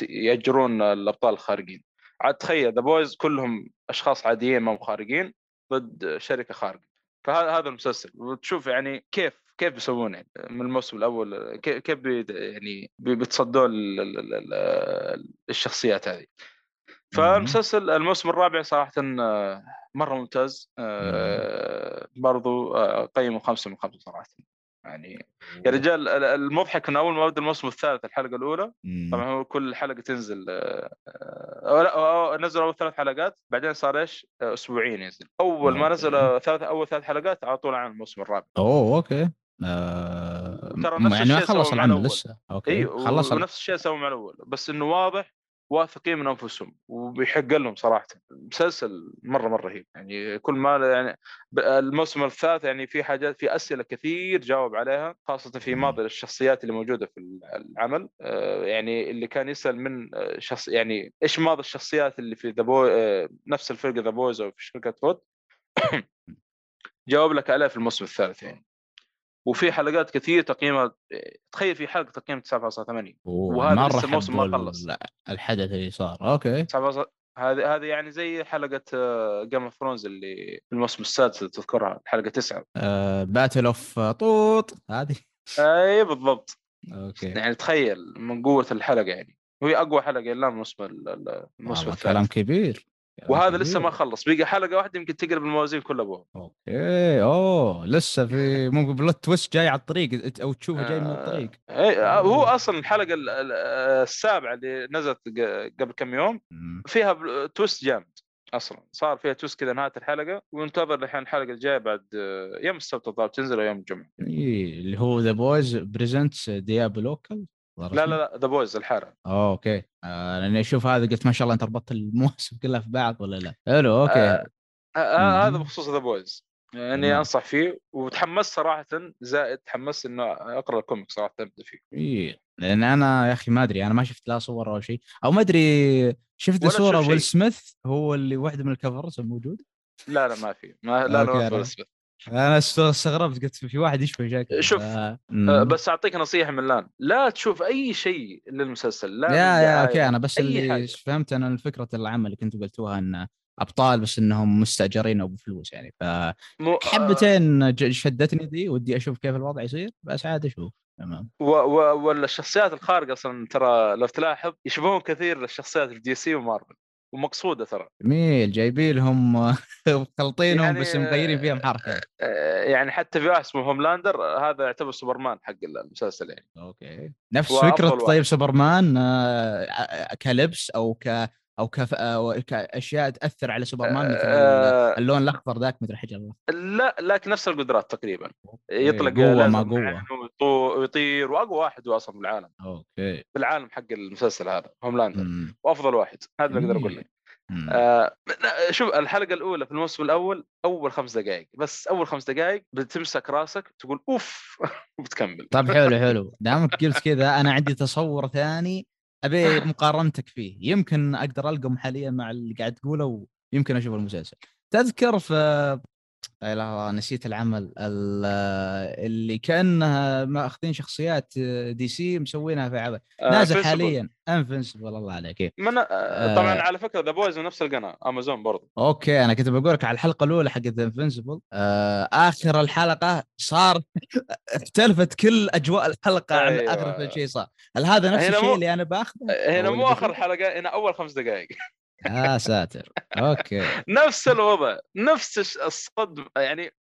يأجرون الأبطال الخارقين. عاد تخيل The Boys كلهم أشخاص عاديين ما هم خارقين. ضد شركة خارقة فهذا هذا المسلسل. وتشوف يعني كيف كيف بيسوون يعني من الموسم الأول كيف كيف بي يعني بي- بيتصدون ال- ال- ال- ال- الشخصيات هذه. فالمسلسل الموسم الرابع صراحة آه، مرة ممتاز. آه، برضو آه، قيمه خمسة من خمسة صراحة. يعني يا رجال ال- المضحك انه أول ما بدأ الموسم الثالث الحلقة الأولى. طبعا هو كل حلقة تنزل آه، آه، أو لا أو- أو نزلوا أول ثلاث حلقات بعدين صار إيش؟ آه، أسبوعين ينزل أول ما. نزل ثلاث أول ثلاث حلقات على طول عن الموسم الرابع أوه okay آه... ترى نفس يعني ما خلص العمل. لسه okay إي خلص ونفس الشيء سووا مع الأول بس إنه واضح واثقين من أنفسهم وبيحق لهم صراحة. مسلسل مرة مرة رهيب. يعني كل ما يعني الموسم الثالث يعني في حاجات في أسئلة كثير جاوب عليها خاصة في. ماضي الشخصيات اللي موجودة في العمل. آه، يعني اللي كان يسأل من آه، شخص يعني إيش ماضي الشخصيات اللي في ذا بو نفس الفرقة The Boys أو في شركة فوت جاوب لك عليها في الموسم الثالث يعني. وفي حلقات كثير تقييمها تخيل في حلقة تقييم 9.8 وهذا لسه الموسم ما خلص. ال- الحدث اللي صار. okay. 9.8 هذه هذه يعني زي حلقة Game of Thrones اللي في الموسم السادس تذكرها الحلقة 9 Battle of Bastards هذه. أي بالضبط. okay. يعني تخيل من قوة الحلقة يعني. وهي أقوى حلقة الان الموسم ال- ال- الموسم والله كلام الثالث كبير. وهذا لسه. ما خلص بقى حلقة واحدة يمكن تقلب الموازين كلها ابوها okay أوه لسه في ممكن plot twist جاي على الطريق أو تشوفه جاي من الطريق. اي هو أصلا الحلقة ال- ال- السابعة اللي نزلت قبل كم يوم. فيها twist جامد أصلا. صار فيها twist كذا نهاية الحلقة وينتظر الحين الحلقة الجاية بعد آه، يوم السبت الظاهر تنزل يوم الجمعة. اللي هو The Boys Presents Diabolical لا لا لا The Boys الحارة أوه، okay آه لأني أشوف هذا قلت ما شاء الله أنت ربطت المواسم كلها في بعض ولا لا حلو okay آه، آه، هذا مم. بخصوص The Boys يعني. أنصح فيه وتحمست صراحة زائد تحمست إنه أقرأ ال comic صراحة أبدأ فيه إيه. لأن أنا يا أخي ما أدري أنا ما شفت لا صور ولا شيء أو ما أدري شفت صورة ويل. سميث هو اللي واحدة من ال covers الموجود لا لا ما في ما لا لا, في اسمه. أنا است- استغربت قلت في واحد يشبه شكله شوف، ف- آه،. بس أعطيك نصيحة من الآن. لا تشوف أي شيء للمسلسل لا يا يا okay أنا بس اللي حاجة. فهمت أنا الفكرة العامة اللي كنتوا قلتوها إن أبطال بس إنهم مستأجرين أو بفلوس يعني. مو- فحبتين ج- شدتني ذي ودي أشوف كيف الوضع يصير بس عاد أشوف. تمام. و- و- والشخصيات الخارقة أصلا ترى لو تلاحظ يشبهون كثير الشخصيات في DC و Marvel. ومقصودة ترى. جميل جايبين لهم مخلطينهم يعني- بس مغيرين فيهم حركة. آه، يعني حتى في اسمه هوملاندر آه، هذا يعتبر سوبرمان حق المسلسل يعني. okay. نفس فكرة. طيب سوبرمان آه، كلبس أو ك أو كف... أو كأشياء تأثر على سوبرمان مثل آه، اللون الأخضر ذاك مثل حجر الله. لا لكن نفس القدرات تقريبا. يطلق قوة ما قوة. ويطير وأقوى واحد أصلا بالعالم okay. بالعالم حق المسلسل هذا هوملاندر مم. وأفضل واحد. هذا اللي أقدر أقول لك. آه شوف الحلقة الأولى في الموسم الأول أول خمس دقائق بس أول خمس دقائق بتمسك راسك تقول أوف وبتكمل. طيب حلو حلو. دامك قلت كذا أنا عندي تصور ثاني أبي مقارنتك فيه. يمكن أقدر ألقم حاليا مع اللي قاعد تقوله ويمكن أشوف المسلسل. تذكر في لا نسيت العمل ال- اللي كأنها مأخذين شخصيات DC مسوينها في عمل آه، نازل Invincible. حاليا Invincible الله عليك إيه. من آه آه. طبعا على فكرة The Boys من نفس القناة امازون برضو okay أنا كنت بقول لك على الحلقة الأولى حقت Invincible آه آخر الحلقة صار اختلفت كل أجواء الحلقة عن أيوة. اخر شيء صار هل هذا نفس الشيء مو- اللي أنا باخذه هنا مو آخر؟ حلقة هنا أول خمس دقائق يا ساتر. okay. نفس الوضع نفس الش- الصدم. يعني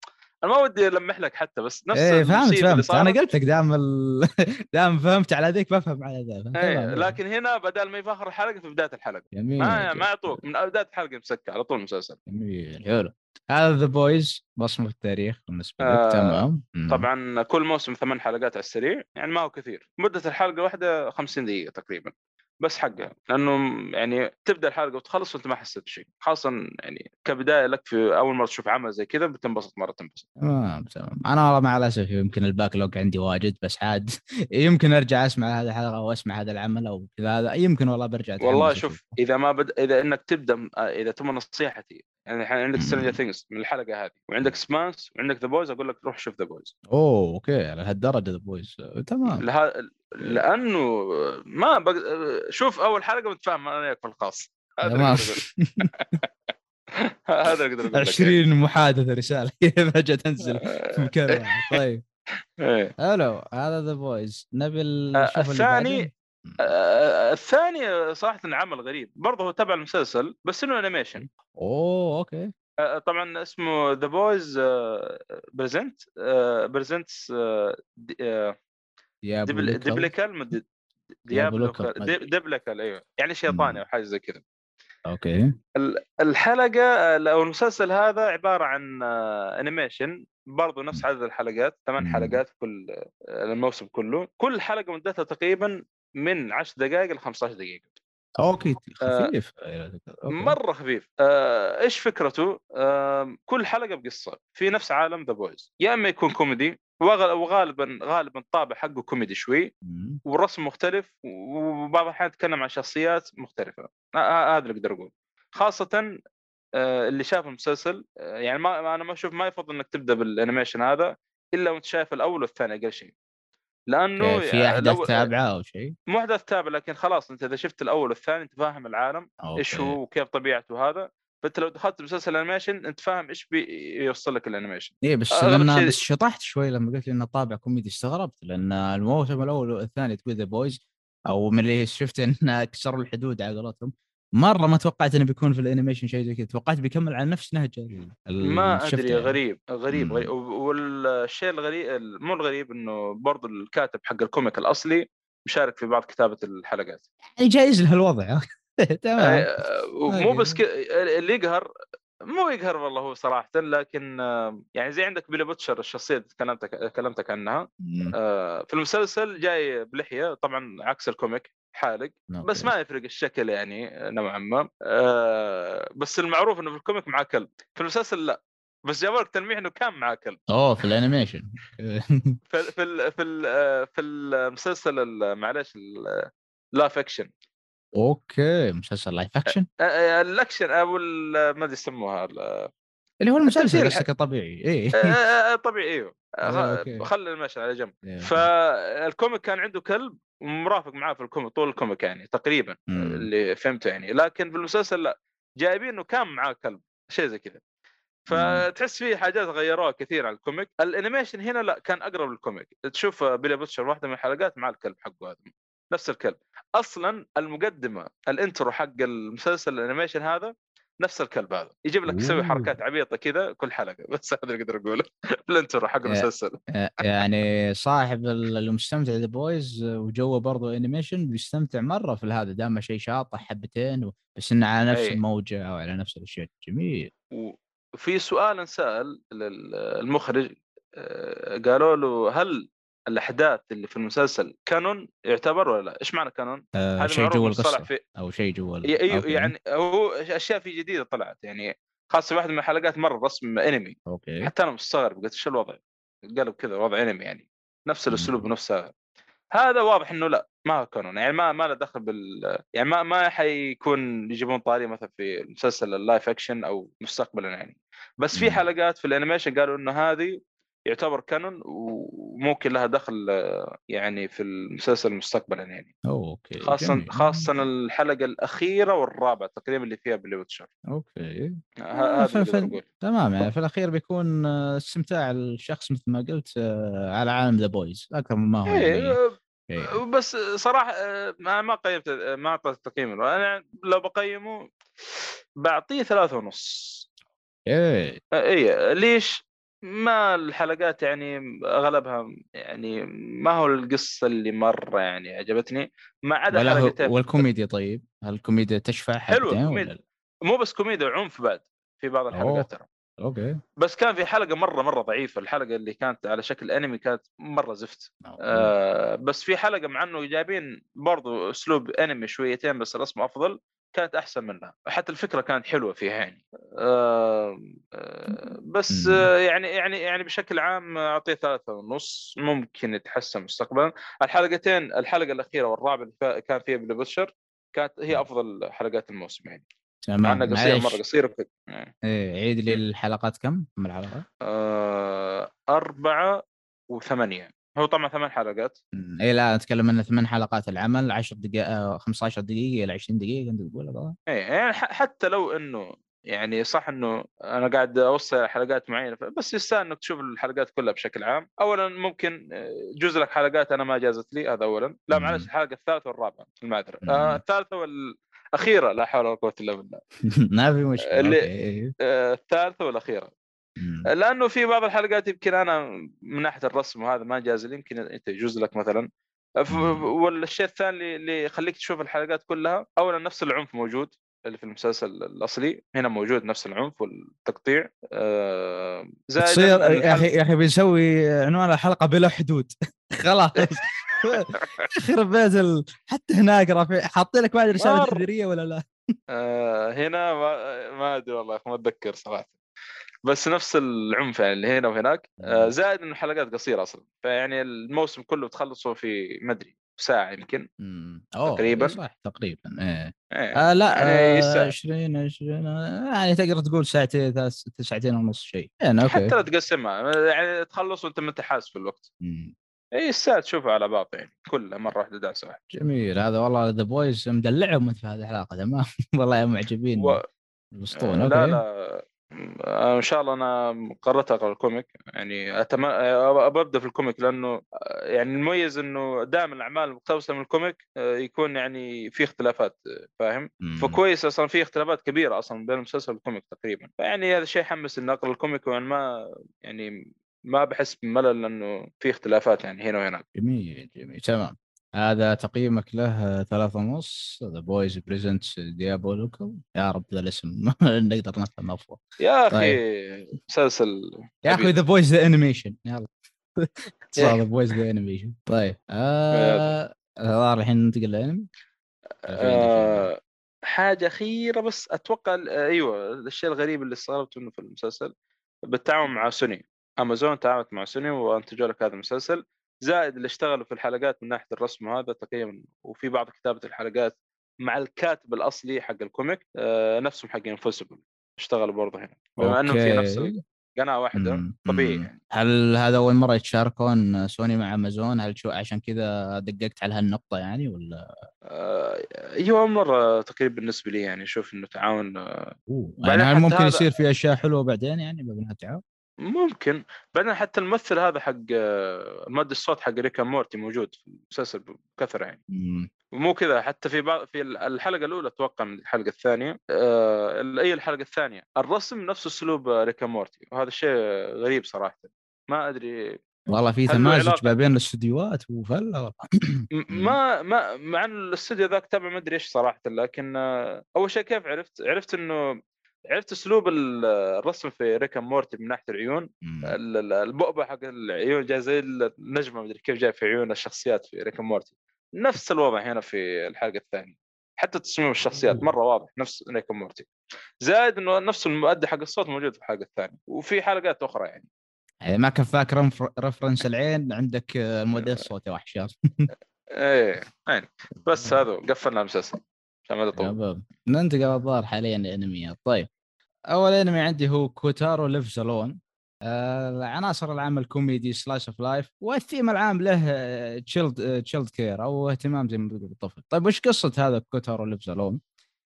أنا ما ودي ألمح لك حتى بس نفس إيه فهمت فهمت. أنا. قلت لك دام ال... دام فهمت على ذيك بفهم على ذا؟ إيه. لكن هنا بدل ما في اخر الحلقة في بداية الحلقة. جميل ما ما يعطوك من بداية الحلقة مسكه على طول المسلسل جميل حلو. هذا The Boys بصمة في التاريخ بالنسبة لك آه، تمام. طبعا كل موسم ثمان حلقات على السريع يعني ما هو كثير. مدة الحلقة الواحده 50 دقيقة تقريبا. بس حقها لأنه يعني تبدأ الحلقة وتخلص وأنت ما حسيت بشيء. خاصه يعني كبداية لك في أول مرة تشوف عمل زي كذا بتنبسط مرة تنبسط. تمام تمام. أنا والله مع الاسف يمكن ال backlog عندي واجد بس عاد يمكن أرجع أسمع هذه الحلقة أو اسمع هذا العمل أو كذا هذا يمكن والله برجع والله. شوف إذا ما بد... إذا إنك تبدأ إذا تبغى نصيحتي يعني الحين عندك. Stranger Things من الحلقة هذه وعندك سمانس وعندك The Boys أقول لك روح شوف The Boys أوه okay على هالدرجة The Boys تمام. لها... لأنه ما بق... شوف أول حلقة متفاهم أنا وياك في الخاص هذا. هذا أقدر أقول لك. 20 محادثة رسالة. فجاه تنزل في مكان واحد طيب. حلو هذا The Boys نبي آه، الثاني بعده؟ آه، الثاني صراحة عمل غريب. برضه هو تبع المسلسل بس إنه انيميشن أوه أوكي. آه، طبعا اسمه ذا بويز بريزنت بريزنتس يا دبل بلوكل. دبليكال مد- ديابلوكال، ديابلوكال ما أدري. دي- دبلكال أيوه. يعني شيطاني. أو حاجة زي كذا. أوكي. ال- الحلقة أو المسلسل هذا عبارة عن آه، انيميشن برضو نفس عدد الحلقات ثمان. حلقات كل آه، الموسم كله. كل حلقة مدتها تقريبا من 10 دقائق ل 15 دقيقة. okay آه، خفيف. okay. مرة خفيف. آه، إيش فكرته؟ آه، كل حلقة بقصة. في نفس عالم The Boys يا إما يكون كوميدي وغالبا غالبا الطابع حقه كوميدي شوي. والرسم مختلف وبعض الأحيان نتكلم عن شخصيات مختلفة. هذا اللي أقدر أقول خاصة آه، اللي شاف المسلسل آه، يعني ما أنا ما أشوف ما يفضل إنك تبدأ بال animation هذا إلا وأنت شايف الأول والثاني أقل شيء. لأنه في أحداث الأول- تابعة أو شيء؟ مو أحداث تابعة لكن خلاص أنت إذا شفت الأول والثاني أنت فاهم العالم إيش okay. هو وكيف طبيعته هذا. فأنت لو دخلت مسلسل animation أنت فاهم إيش بيوصل لك ال animation إيه بس لما بس شطحت شوي لما قلت لي إنه طابع كوميدي استغربت لأن الموسم الأول والثاني تقول The Boys أو من اللي شفت انه كسروا الحدود على قولتهم مرة ما توقعت إنه بيكون في ال animation شيء زي كذا توقعت بيكمل على نفس نهج ما أدري يعني. غريب غريب, مم. غريب. والشيء الغريب مو الغريب إنه برضو الكاتب حق ال comic الأصلي مشارك في بعض كتابة الحلقات يعني جايز له الوضع تمام آه، ومو okay. بس ك... اللي يقهر مو يقهر والله هو صراحة لكن يعني زي عندك Billy Butcher الشخصية اللي تكلمتك كلمتك عنها. آه، في المسلسل جاي بلحية طبعا عكس ال comic حالق بس. ما يفرق الشكل يعني نوعا ما آه، بس المعروف إنه في ال comic معاه كلب في المسلسل لا بس جابوا لك تلميح إنه كان معاه كلب أوه في ال animation في في ال- في ال- في المسلسل ال- معلش live action okay مسلسل live action الأكشن أو ما أدري يسموها ال- اللي هو المسلسل الطبيعي إيه. آه، طبيعي أيوه. okay. خلي المشهد على جنب. إيه. فال comic كان عنده كلب مرافق معاه في ال comic طول ال comic يعني تقريبا مم. اللي فهمته يعني. لكن في المسلسل لا جايبين إنه كان معاه كلب شيء زي كذا. فتحس فيه حاجات غيروها كثير عن ال comic. ال animation هنا لا كان أقرب لل comic. تشوف Billy Butcher واحدة من الحلقات مع الكلب حقه هذا. نفس الكلب. أصلا المقدمة ال intro حق المسلسل ال animation هذا نفس الكلب هذا. يجيب لك يسوي. حركات عبيطة كذا كل حلقة بس هذا اللي أقدر أقوله. ال intro حق المسلسل. يعني صاحب ال- المستمتع The Boys وجوه برضو animation بيستمتع مرة في هذا دام شيء شاطح حبتين و- بس إنه على نفس أي. الموجة أو على نفس الاشياء جميل. وفي سؤال انسأل للمخرج آه، قالوا له هل الأحداث اللي في المسلسل canon يعتبر ولا لا؟ إيش معنى canon؟ آه شيء جوا القصة في أو شيء جوا أيوه. يعني هو أشياء في جديدة طلعت يعني خاصة واحدة من الحلقات مرة رسم أنمي okay حتى أنا مستغرب قلت إيش الوضع؟ قالوا كذا وضع أنمي يعني نفس الأسلوب. ونفس هذا واضح إنه لا ما هو canon يعني ما ما له دخل بال يعني ما ما حيكون يجيبون طاري مثلا في مسلسل ال live action أو مستقبلا يعني بس في. حلقات في ال animation قالوا إنه هذه يعتبر canon وممكن لها دخل آه، يعني في المسلسل مستقبلا يعني okay خاصه جميل. خاصه الحلقة الأخيرة والرابعة تقريبا اللي فيها Billy Butcher okay آه، هذا ف- تمام يعني في الأخير بيكون آه، استمتاع الشخص مثل ما قلت آه، على عالم The Boys أكثر مما هو يعني إيه شيء. بس صراحة آه، ما ما قيمت آه، ما أعطيت تقييم. أنا لو بقيمه بعطيه ثلاثة ونص إيه اي ليش؟ ما الحلقات يعني أغلبها يعني ما هو القصة اللي مرة يعني عجبتني ما عدا حلقتين والكوميديا طيب هل الكوميديا تشفع حبتين الكوميديا. مو بس كوميديا وعنف بعد في بعض. الحلقات ترى okay بس كان في حلقة مرة مرة ضعيفة الحلقة اللي كانت على شكل أنمي كانت مرة زفت. آه بس في حلقة مع إنه جايبين برضو أسلوب أنمي شويتين بس الرسم أفضل كانت أحسن منها حتى الفكرة كانت حلوة فيها يعني آه آه بس يعني يعني يعني بشكل عام أعطيه ثلاثة ونص ممكن يتحسن مستقبلا الحلقتين الحلقة الأخيرة والرابعه اللي كان فيها بلي بوتشر كانت هي أفضل حلقات الموسم يعني تمام إنها قصيرة. مرة قصيرة وكذا. يعني. إيه عيد لي الحلقات كم؟ كم الحلقات؟ آه أربعة وثمانية هو طبعا ثمان حلقات. إيه لا أتكلم إنه ثمان حلقات العمل 10 دقائق 15 دقيقة إلى 20 دقيقة انت تقول إيه يعني حتى لو إنه يعني صح إنه أنا قاعد أوصل حلقات معينة بس يستاهل إنك تشوف الحلقات كلها بشكل عام اولا ممكن آه، جزء لك حلقات أنا ما جازت لي هذا اولا لا. معلش الحلقة الثالثة والرابعة المعذره. آه الثالثة والأخيرة لا حول ولا قوة إلا بالله ما في مشكلة اللي- إيه. آه الثالثة والأخيرة. لأنه في بعض الحلقات يمكن أنا من ناحية الرسم وهذا ما جاز لي يمكن أنت يجوز لك مثلا. والشيء الثاني اللي- يخليك تشوف الحلقات كلها اولا نفس العنف موجود اللي في المسلسل الأصلي هنا موجود نفس العنف والتقطيع آه، زائد تصير يا أخي يا أخي بنسوي عنوان الحلقة بلا حدود خلاص يخرب بيت ال... حتى هناك رافع حاطين لك بعد رساله. تحذيريه ولا لا؟ آه، هنا ما ما أدري والله ما أتذكر صراحة بس نفس العنف يعني اللي هنا وهناك آه، زائد إنه الحلقات قصيرة أصلا. فيعني الموسم كله بتخلصه في ما أدري ساعة يمكن تقريباً. صح تقريبا إيه. إيه. آه لا يعني آه يستاهل. 20 20 آه، يعني تقدر تقول ساعتين ثلاث ساعتين ونص شيء. يعني okay. حتى لا تقسمها يعني تخلص وأنت ما انت حاسس في الوقت. مم. اي الساعة تشوفها على بعض يعني كلها مرة واحدة دعسه واحدة جميل هذا والله The Boys مدلعهم في هذه الحلقة تمام؟ والله معجبين و... الأسطورة لا okay. لا. آه، إن شاء الله أنا قررت أقرأ ال comic. يعني اتمنى أبدأ في ال comic لأنه آه، يعني المميز إنه دائما الأعمال المقتبسة من ال comic آه، يكون يعني في اختلافات آه، فاهم. فكويس أصلا في اختلافات كبيرة أصلا بين المسلسل وال comic تقريبا. فيعني هذا شيء حمس إني أقرأ ال comic وأنا ما يعني ما بحس بملل لأنه في اختلافات يعني هنا وهناك. جميل جميل تمام. هذا تقييمك له ثلاثة ونص. The Boys Presents Diabolical يا رب ذا الاسم نقدر نفهم أفضل. يا أخي مسلسل يا أخي. The Boys the animation يلا. صار The Boys the animation طيب. آه الحين ننتقل للأنمي. آه حاجة أخيرة بس أتوقع ال- أيوه الشيء الغريب اللي استغربت منه في المسلسل بالتعاون مع سوني. امازون تعاونت مع سوني وأنتجوا لك هذا المسلسل. زائد اللي اشتغلوا في الحلقات من ناحية الرسم وهذا تقريبا وفي بعض كتابة الحلقات مع الكاتب الأصلي حق ال comic آه نفسهم حق Invincible اشتغلوا برضه هنا بما إنهم في نفس. القناة واحدة مم. طبيعي مم. يعني هل هذا أول مرة يتشاركون سوني مع امازون هل شو عشان كذا دققت على هالنقطة يعني ولا هي أول مرة تقريبا بالنسبة لي يعني أشوف إنه تعاون آه، أوه. يعني هل ممكن هذا- يصير في أشياء حلوة بعدين يعني بينها تعاون؟ ممكن. بعدين حتى الممثل هذا حق آه، مؤدي الصوت حق Rick and Morty موجود في المسلسل بكثرة يعني. مم. ومو كذا حتى في بعض في الحلقة الأولى أتوقع من الحلقة الثانية آه أي الحلقة الثانية الرسم نفس أسلوب آه، Rick and Morty وهذا شيء غريب صراحة. ما أدري. والله في تمازج ما بين الاستديوهات وفله ما ما مع الاستوديو ذاك تابع ما أدري إيش صراحة لكن آه، أول شيء كيف عرفت؟ عرفت إنه عرفت اسلوب ال- الرسم في Rick and Morty من ناحية العيون؟ البؤبه حق العيون جاي زي النجمة مدري كيف جاي في عيون الشخصيات في Rick Morty. نفس الوضع هنا في الحلقة الثانية. حتى تصميم الشخصيات مرة واضح نفس Rick Morty. زائد إنه نفس المؤدي حق الصوت موجود في الحلقة الثانية وفي حلقات أخرى يعني. يعني ما كفاك reference العين عندك آه، المؤدي الصوتي وحش. إيه يعني. بس هذا قفلنا المسلسل. ننتقل الظاهر حاليا لانميات طيب. أول أنمي عندي هو Kotaro Lives Alone آه عناصر العمل كوميدي slice of life والثيم العام له child child care أو اهتمام زي ما تقول بالطفل. طيب وش قصة هذا Kotaro Lives Alone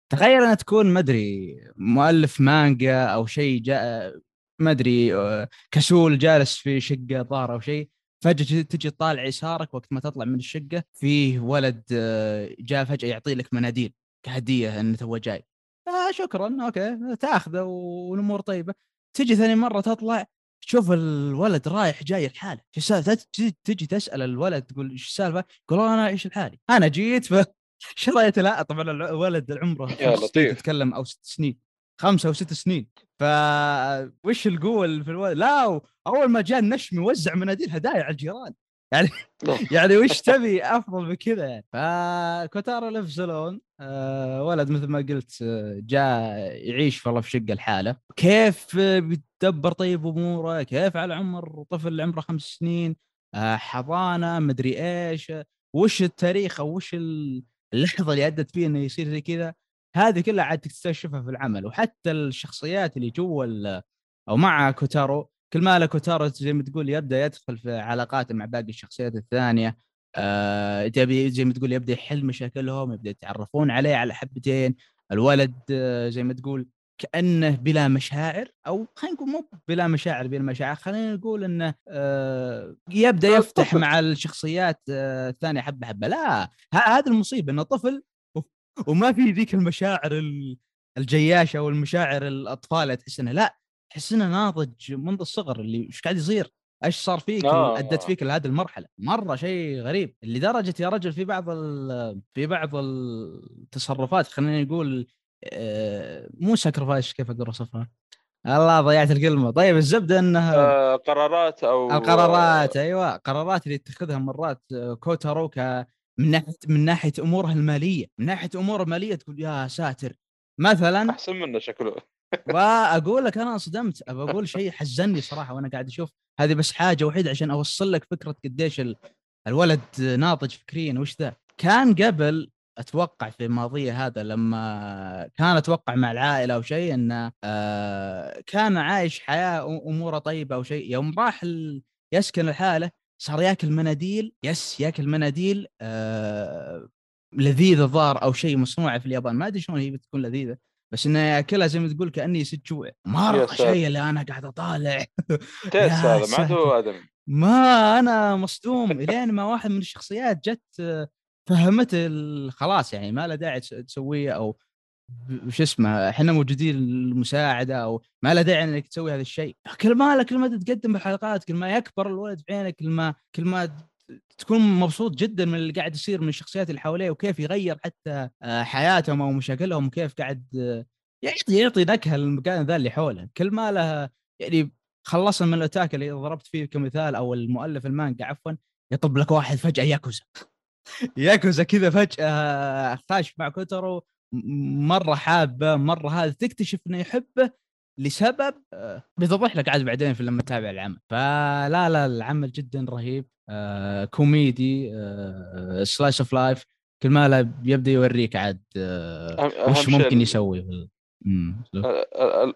تخيل أنها تكون ما أدري مؤلف مانجا أو شيء جاء ما أدري آه، كسول جالس في شقة ظاهر أو شيء فجأة تجي تطالع يسارك وقت ما تطلع من الشقة فيه ولد آه، جاء فجأة يعطي لك مناديل. كهدية انه تو جاي. آه شكرا okay تأخذه والأمور طيبة. تجي ثاني مرة تطلع تشوف الولد رايح جاي لحاله. تجي, تسأل الولد تقول إيش السالفة؟ يقول أنا اعيش لحالي؟ أنا جيت ف شريت لا طبعا الولد عمره يا لطيف. تتكلم أو ست سنين. خمسة أو ست سنين. ف وش القوه اللي في الولد؟ لا أول ما جاء النشمي وزع مناديل هدايا على الجيران. يعني وش تبي؟ أفضل من كذا يعني. ف Kotaro Lives Alone آه ولد مثل ما قلت آه، جاء يعيش والله في شقة لحاله. كيف بيتدبر طيب أموره؟ كيف على عمر طفل عمره خمس سنين؟ آه حضانة مدري إيش وش التاريخ أو وش ال- اللحظة اللي أدت فيه إنه يصير زي كذا؟ هذه كلها عاد تكتشفها في العمل. وحتى الشخصيات اللي جوا أو مع كوتارو كل ما كوتارو زي ما تقول يبدأ يدخل في علاقات مع باقي الشخصيات الثانية. آه تبي زي ما تقول يبدأ يحل مشاكلهم يبدأ يتعرفون عليه على حبتين الولد آه زي ما تقول كأنه بلا مشاعر أو خلينا نقول مو بلا مشاعر بلا مشاعر خلينا نقول إنه آه يبدأ يفتح طفل. مع الشخصيات آه الثانية حبة حبة لا هذه المصيبة إنه طفل وما في ذيك المشاعر ال- الجياشة أو المشاعر الأطفال تحس إنها لا تحس انه ناضج منذ الصغر اللي إيش قاعد يصير؟ إيش صار فيك؟ آه. أدت فيك لهذه المرحلة، مرة شيء غريب لدرجة يا رجل في بعض ال- في بعض التصرفات خلينا نقول آه، مو sacrifice كيف أقدر اوصفها؟ الله ضيعت الكلمة، طيب الزبدة إنها آه قرارات أو القرارات أيوه قرارات اللي يتخذها مرات آه، كوتارو ك من ناحية من ناحية أمورها المالية، من ناحية أمور الماليه تقول يا ساتر مثلا أحسن منه شكله وأقول لك أنا انصدمت أبى أقول شيء حزني صراحة وأنا قاعد أشوف. هذه بس حاجة وحيدة عشان أوصل لك فكرة قديش ال... الولد ناضج فكريا وش ذا؟ كان قبل أتوقع في ماضيه هذا لما كان أتوقع مع العائلة أو شيء انه آه كان عايش حياة أموره طيبة أو شيء. يوم راح يسكن الحاله صار ياكل مناديل. يس ياكل مناديل آه لذيذه الظاهر أو شيء مصنوعة في اليابان. ما أدري شلون هي بتكون لذيذة. بس إنه ياكلها زي ما تقول كأني ست جوع مره شيء اللي أنا قاعد أطالع. تيس هذا ما هو آدمي. ما أنا مصدوم إلين ما واحد من الشخصيات جت فهمت خلاص يعني ما له داعي تسويه أو وش اسمه إحنا موجودين للمساعدة أو ما له داعي إنك تسوي هذا الشيء. كل ما كل ما تتقدم بالحلقات كل ما يكبر الولد في عينك كل ما كل ما تكون مبسوط جدا من اللي قاعد يصير من الشخصيات اللي حواليه وكيف يغير حتى آه، حياتهم أو مشاكلهم وكيف قاعد آه، يعطي يعطي نكهة للمكان ذا اللي حوله. كل ما له يعني خلصنا من الأوتاكو اللي ضربت فيه كمثال أو المؤلف المانجا عفوا يطب لك واحد فجأة ياكوزا. ياكوزا كذا فجأة خاش مع كوتارو مرة حابة مرة هذا تكتشف إنه يحبه لسبب آه، بيتضح لك عاد بعدين في لما تتابع العمل. فلا لا العمل جدا رهيب آه كوميدي آه slice of life كل ما له يبدأ يوريك عاد آه وش ممكن يسوي.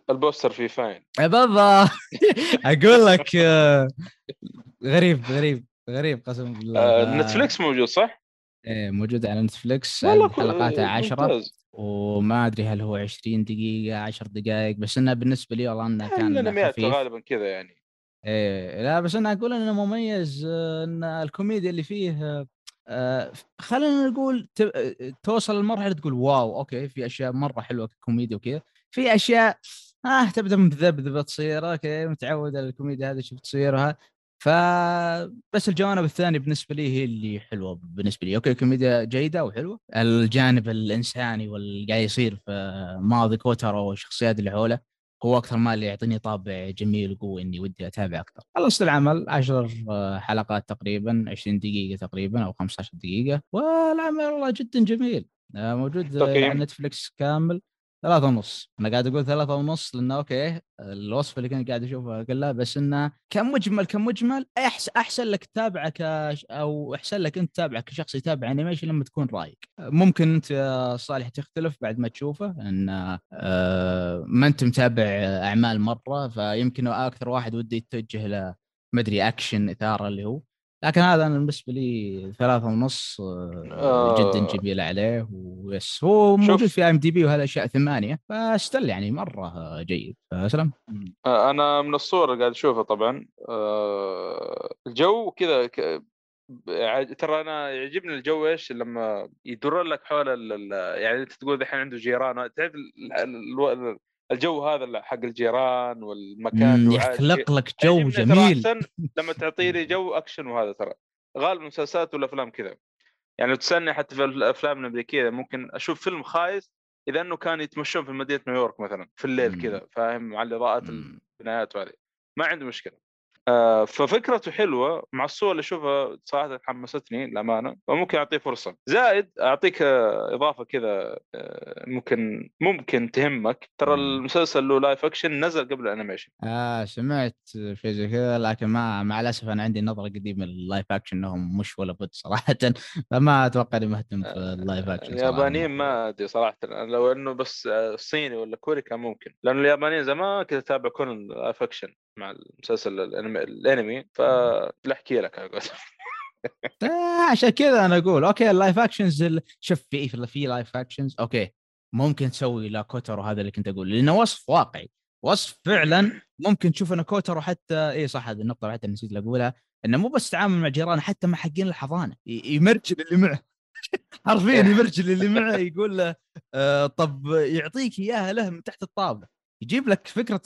ال poster فيه fine. بالضبط. أقول لك غريب غريب غريب قسم بالله. نتفلكس موجود صح؟ إيه موجود على نتفلكس حلقاته 10 وما أدري هل هو 20 دقيقة 10 دقائق بس إنه بالنسبة لي والله إنه كان الانميات غالبا كذا يعني. إيه لا بس أنا أقول إنه مميز إن الكوميديا اللي فيه آه خلينا نقول توصل لمرحلة تقول wow okay في أشياء مرة حلوة كوميديا وكذا. في أشياء آه تبدأ مذبذبة تصير okay متعود على الكوميديا هذه شوف تصيرها ف بس الجوانب الثانية بالنسبة لي هي اللي حلوة بالنسبة لي. okay كوميديا جيدة وحلوة. الجانب الإنساني واللي قاعد يصير في ماضي كوتر والشخصيات اللي حوله هو أكثر ما اللي يعطيني طابع جميل وقوي إني ودي أتابع أكثر. خلصت العمل 10 حلقات تقريبا 20 دقيقة تقريبا أو 15 دقيقة. والعمل والله جدا جميل. موجود على نتفلكس كامل. ثلاثة ونص. أنا قاعد أقول ثلاثة ونص لأنه okay الوصف اللي كنت قاعد أشوفه قال بس إنه كمجمل كمجمل أحسن لك تتابعه كش أو أحسن لك أنت تتابعه كشخص يتابع animation لما تكون رايق. ممكن أنت يا صالح تختلف بعد ما تشوفه ان آه، ما أنت متابع أعمال مرة فيمكن أكثر واحد ودي يتوجه له ما أدري اكشن إثارة اللي هو. لكن هذا أنا بالنسبة لي ثلاثة ونص آه. جدا جميل عليه و yes هو موجود في IMDb وهالاشياء ثمانية فاستل يعني مرة جيد. فسلام. آه، أنا من الصور اللي قاعد اشوفها طبعا آه، الجو كذا ترى أنا يعجبني الجو إيش لما يدور لك حول يعني أنت تقول الحين عنده جيران تعرف الجو هذا حق الجيران والمكان يخلق لك جو جميل. لما تعطي لي جو أكشن وهذا ترى. غالب المسلسلات والأفلام كذا. يعني تسألني حتى في الأفلام الأمريكية ممكن أشوف فيلم خايس إذا إنه كان يتمشون في مدينة نيويورك مثلا في الليل كذا فاهم؟ مع الإضاءات البنايات وهذه. ما عندي مشكلة. آه، ففكرته حلوة مع الصور اللي أشوفها صراحة حمستني للأمانة وممكن أعطيه فرصة. زائد أعطيك آه، إضافة كذا آه، ممكن ممكن تهمك. ترى المسلسل له live action نزل قبل ال animation آه سمعت شيء زي كذا لكن ما مع الأسف أنا عندي نظرة قديمة لل live action إنهم مش ولا بد صراحة. فما أتوقع إني مهتم في ال live action اليابانيين ما أدري صراحة لو إنه بس صيني ولا كوري كان ممكن. لأنه اليابانيين زمان كذا تابع كل live action مع المسلسل الانمي فلا احكي لك آه، عشان كذا أنا أقول okay ال live actions شوف في في live actions okay ممكن تسوي لاكوترو هذا اللي كنت أقول لأنه وصف واقعي. وصف فعلا ممكن تشوف إنه كوترو حتى إي صح هذه النقطة حتى نسيت أقولها إنه مو بس تعامل مع جيرانه حتى مع حقين الحضانة يمرجل اللي معه. حرفيا يمرجل اللي معه يقول له آه طب يعطيك إياها له من تحت الطاولة. يجيب لك فكرة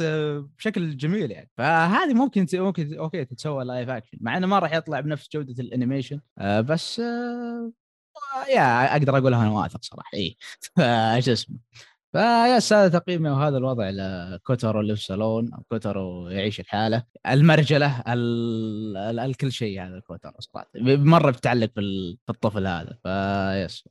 بشكل جميل يعني. فهذه ممكن ممكن okay تتسوى live action مع إنه ما راح يطلع بنفس جودة ال animation آه بس آه يا أقدر أقولها أنا واثق صراحة إي إيش اسمه. فيا هذا تقييمي وهذا الوضع لكوترو اللي في الصالون كوترو يعيش الحالة. المرجلة الكل شيء هذا كوترو صراحة. مرة بتعلق في الطفل هذا. ف yes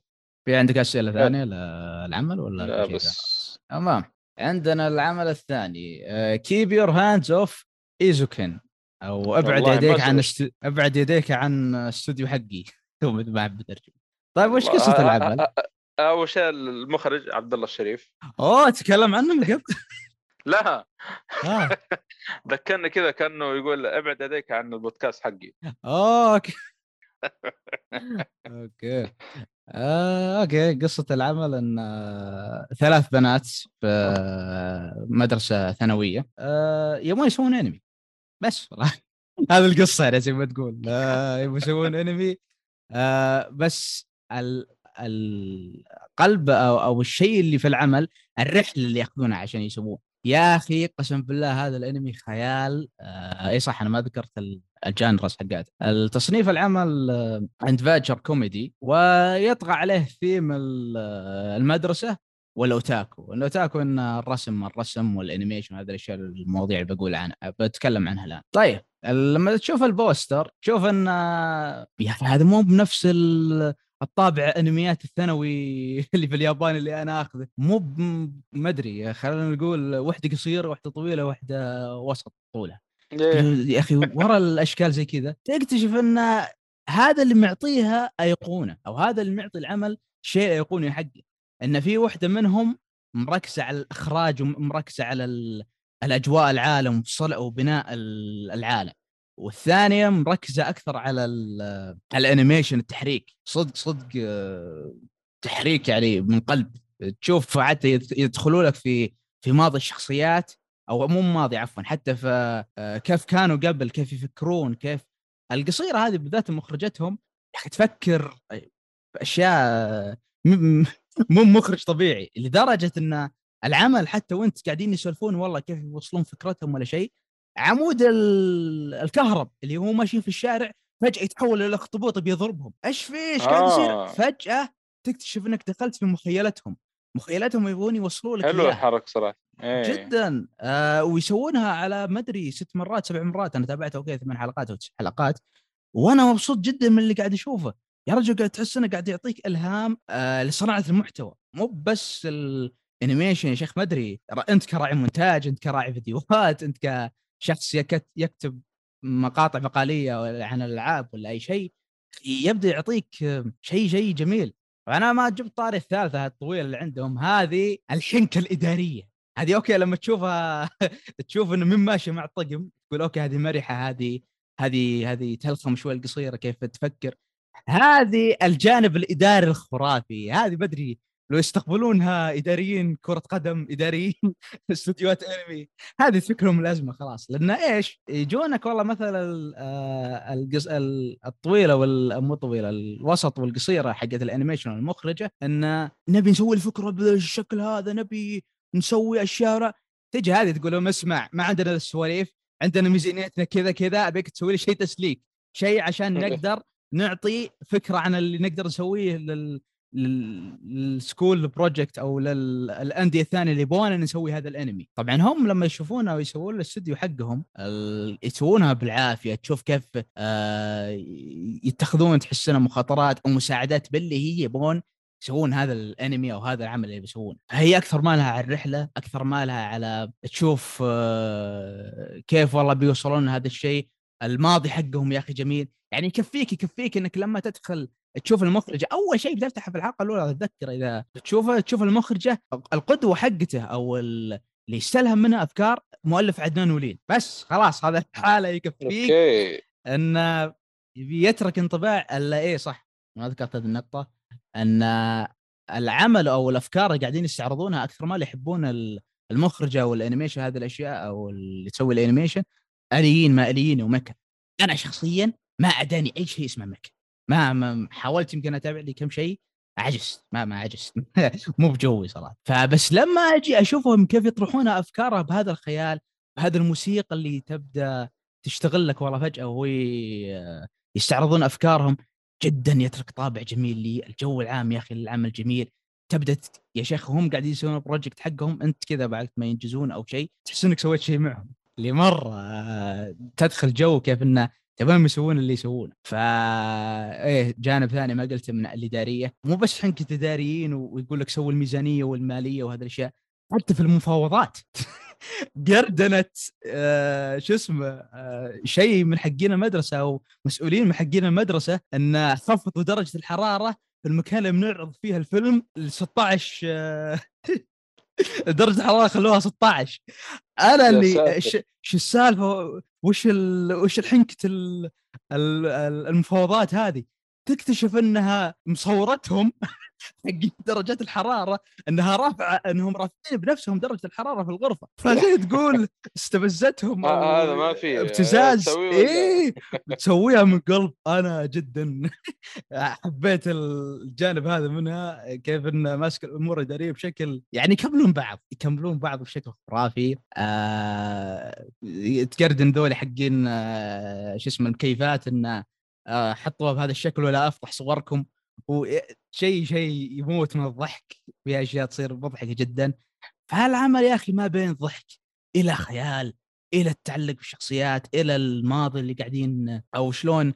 في عندك أسئلة ثانية للعمل ولا لا بس. تمام. عندنا العمل الثاني. Keep Your Hands Off Eizouken أو أبعد يديك عن. است... أبعد يديك عن استوديو حقي. مثل ما بترجم طيب وش قصة العمل؟ أ- أ- أول شيء المخرج عبد الله الشريف. أوه تكلم عنه من قبل؟ لا. ذكرني كذا كأنه يقول أبعد يديك عن البودكاست حقي. okay. okay. آه، okay. قصة العمل إن آه، ثلاث بنات في مدرسة ثانوية آه، يبغون يسوون انمي بس هذه القصة يعني زي ما تقول. يبغون يسوون انمي بس ال- القلب أو أو الشيء اللي في العمل الرحلة اللي ياخذونها عشان يسووه. يا أخي قسم بالله هذا الانمي خيال. إي صح أنا ما ذكرت ال genres حقات التصنيف العمل آه، adventure كوميدي ويطغى عليه ثيم آه، المدرسة والأوتاكو، الأوتاكو إن الرسم الرسم وال animation هذه الأشياء المواضيع اللي بقول عنها بتكلم عنها الآن. طيب لما تشوف ال poster تشوف إن آه، هذا مو بنفس ال- الطابع أنميات الثانوي اللي في اليابان اللي أنا آخذه مو ما أدري خلينا نقول واحدة قصيرة واحدة طويلة واحدة وسط طولها إيه. يا أخي ورا الأشكال زي كذا تكتشف أن هذا اللي معطيها أيقونة أو هذا اللي معطي العمل شيء أيقوني حقه. أن في واحدة منهم مركزة على الإخراج ومركزه على ال- الأجواء العالم وبناء ال- العالم. والثانية مركزة أكثر على ال- الأنيميشن التحريك. صدق صدق تحريك يعني من قلب. تشوف حتى يد- يدخلوا لك في في ماضي الشخصيات أو مو ماضي عفوا حتى في آه، كيف كانوا قبل كيف يفكرون كيف القصيرة هذه بالذات مخرجتهم يا أخي تفكر في أشياء آه، م- مو مخرج طبيعي لدرجة إن العمل حتى وأنت قاعدين يسولفون والله كيف يوصلون فكرتهم ولا شيء عمود ال- الكهرب اللي هو ماشي في الشارع فجأة يتحول إلى اخطبوط بيضربهم إيش في إيش قاعد يصير آه. فجأة تكتشف إنك دخلت في مخيلتهم مخيلتهم يبغون يوصلوا لك حلو. الحركة صراحة إيه. جدا. آه ويسوونها على ما أدري ست مرات سبع مرات. أنا تابعت okay ثمان حلقات أو تسع حلقات. وأنا مبسوط جدا من اللي قاعد اشوفه يا رجل قاعد تحس إنه قاعد يعطيك إلهام آه لصناعة المحتوى. مو بس ال animation يا شيخ ما أدري. أنت كراعي مونتاج أنت كراعي فيديوهات أنت كشخص يكت يكتب مقاطع مقاليه عن الألعاب ولا أي شيء يبدأ يعطيك آه، شيء شيء جميل. فأنا ما جبت طاري الثالثة الطويلة اللي عندهم. هذه الحنكة الإدارية. هذه okay لما تشوفها تشوف إنه من ماشي مع الطقم تقول okay هذه مرحة هذه هذه هذه تلخم شوي القصيرة كيف تفكر. هذه الجانب الإداري الخرافي هذه بدري لو يستقبلونها إداريين كرة قدم إداريين استديوهات أنمي هذه فكرهم الازمه خلاص. لأن إيش؟ يجونك والله مثلا ال- آه، الطويلة وال مو طويلة الوسط والقصيرة حقت الأنيميشن المخرجة إن نبي نسوي الفكرة بالشكل هذا نبي نسوي أشياء تجي هذه تقول لهم اسمع ما عندنا السواليف عندنا ميزانيتنا كذا كذا أبيك تسوي لي شيء تسليك شيء عشان. نقدر نعطي فكرة عن اللي نقدر نسويه لل لل- لل school project أو للانديه الثانية اللي يبغون نسوي هذا الانمي طبعا هم لما يشوفونها ويسوون الاستوديو حقهم يسوونها بالعافية تشوف كيف آه، يتخذون تحس مخاطرات أو مساعدات باللي هي يبغون يسوون هذا الانمي أو هذا العمل اللي بيسوونه هي أكثر ما لها على الرحلة أكثر ما لها على تشوف آه، كيف والله بيوصلون لهذا الشيء. الماضي حقهم يا أخي جميل. يعني يكفيك يكفيك إنك لما تدخل تشوف المخرجة أول شيء بتفتح في الحلقة الأولى أتذكر إذا تشوفه تشوف المخرجة القدوة حقته أو ال- اللي يستلهم منها أفكار مؤلف عدنان وليد. بس خلاص هذا الحالة يكفيك انه يترك انطباع إلا إيه صح. ما ذكرت هذه النقطة. أن العمل أو الأفكار اللي قاعدين يستعرضونها أكثر ما اللي يحبون ال- المخرجة وال animation هذه الأشياء أو اللي تسوي ال animation آليين ما آليين و mecha أنا شخصيا ما أداني أي شيء اسمه mecha ما, ما حاولت يمكن أتابع لي كم شيء عجزت. ما ما عجزت. مو بجوي صراحة. فبس لما أجي أشوفهم كيف يطرحون افكارها بهذا الخيال بهذا الموسيقى اللي تبدأ تشتغل لك والله فجأة وهو يستعرضون أفكارهم جدا يترك طابع جميل لي الجو العام يا أخي العمل جميل تبدأ يا شيخ هم قاعدين يسوون ال project حقهم أنت كذا بعد ما ينجزون أو شيء تحس إنك سويت شيء معهم. اللي مره آه، تدخل جو كيف إنه تبغاهم يسوون اللي يسوونه. فا إيه جانب ثاني ما قلته من الإدارية. مو بس حنكه اداريين ويقول لك سوي الميزانية والمالية وهذه الأشياء حتى في المفاوضات. قردنت آه شو اسمه آه شيء من حقين المدرسة أو مسؤولين من حقين المدرسة أن خفضوا درجة الحرارة في المكان اللي بنعرض فيها الفيلم ل 16 آه درجة الحرارة خلوها 16 أنا اللي شو السالفة؟ وش ال... وش الحنكة ال... ال- ال- المفاوضات هذه؟ تكتشف انها مصورتهم حق درجات الحرارة انها رافعة انهم رافعين بنفسهم درجة الحرارة في الغرفة. فزي تقول استفزتهم آه، هذا ما في. ابتزاز. تسويه ولا- إيه بتسويها من قلب. أنا جدا حبيت الجانب هذا منها كيف انه ماسك الأمور الإدارية بشكل يعني يكملون بعض يكملون بعض بشكل خرافي. آه تقردن ذولي حقين آه شو اسمه المكيفات انه حطوها بهذا الشكل ولا أفضح صوركم. وشيء شيء يموت من الضحك. في أشياء تصير مضحكة جدا. فهالعمل يا أخي ما بين ضحك إلى خيال إلى التعلق بالشخصيات إلى الماضي اللي قاعدين أو شلون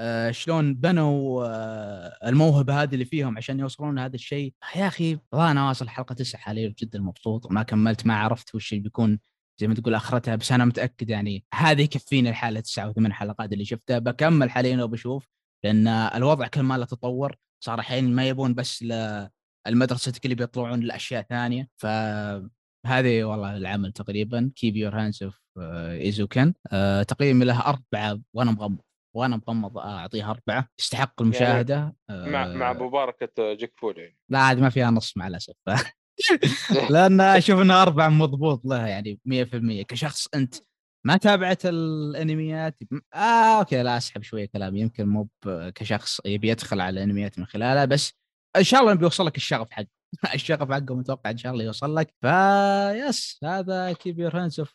آه شلون بنوا آه الموهبة هذه اللي فيهم عشان يوصلون لهذا الشيء. يا أخي أنا واصل حلقة تسعة حاليا جدا مبسوط ما كملت ما عرفت وش بيكون زي ما تقول أخرتها بس أنا متأكد يعني هذه يكفيني الحالة تسعة وثمان حلقات اللي شفتها. بكمل حاليا وبشوف لأن الوضع كل ما له تطور صار الحين ما يبون بس المدرستك اللي بيطلعون لأشياء ثانية. فهذه والله العمل تقريبا. Keep Your Hands Off Eizouken تقييمي له أربعة وأنا مغمض وأنا مغمض اعطيها أربعة. يستحق المشاهدة مع مع آه، مباركة جيك فول يعني لا عاد ما فيها نص مع الأسف. لأن أشوف انها أربعة مضبوط لها يعني 100% كشخص أنت ما تابعت الأنميات آه okay لا أسحب شوية كلامي. يمكن مو كشخص يبي يدخل على الأنميات من خلالها بس إن شاء الله بيوصل لك الشغف حق الشغف حقه متوقع إن شاء الله يوصل لك. ف yes هذا Keep Your Hands Off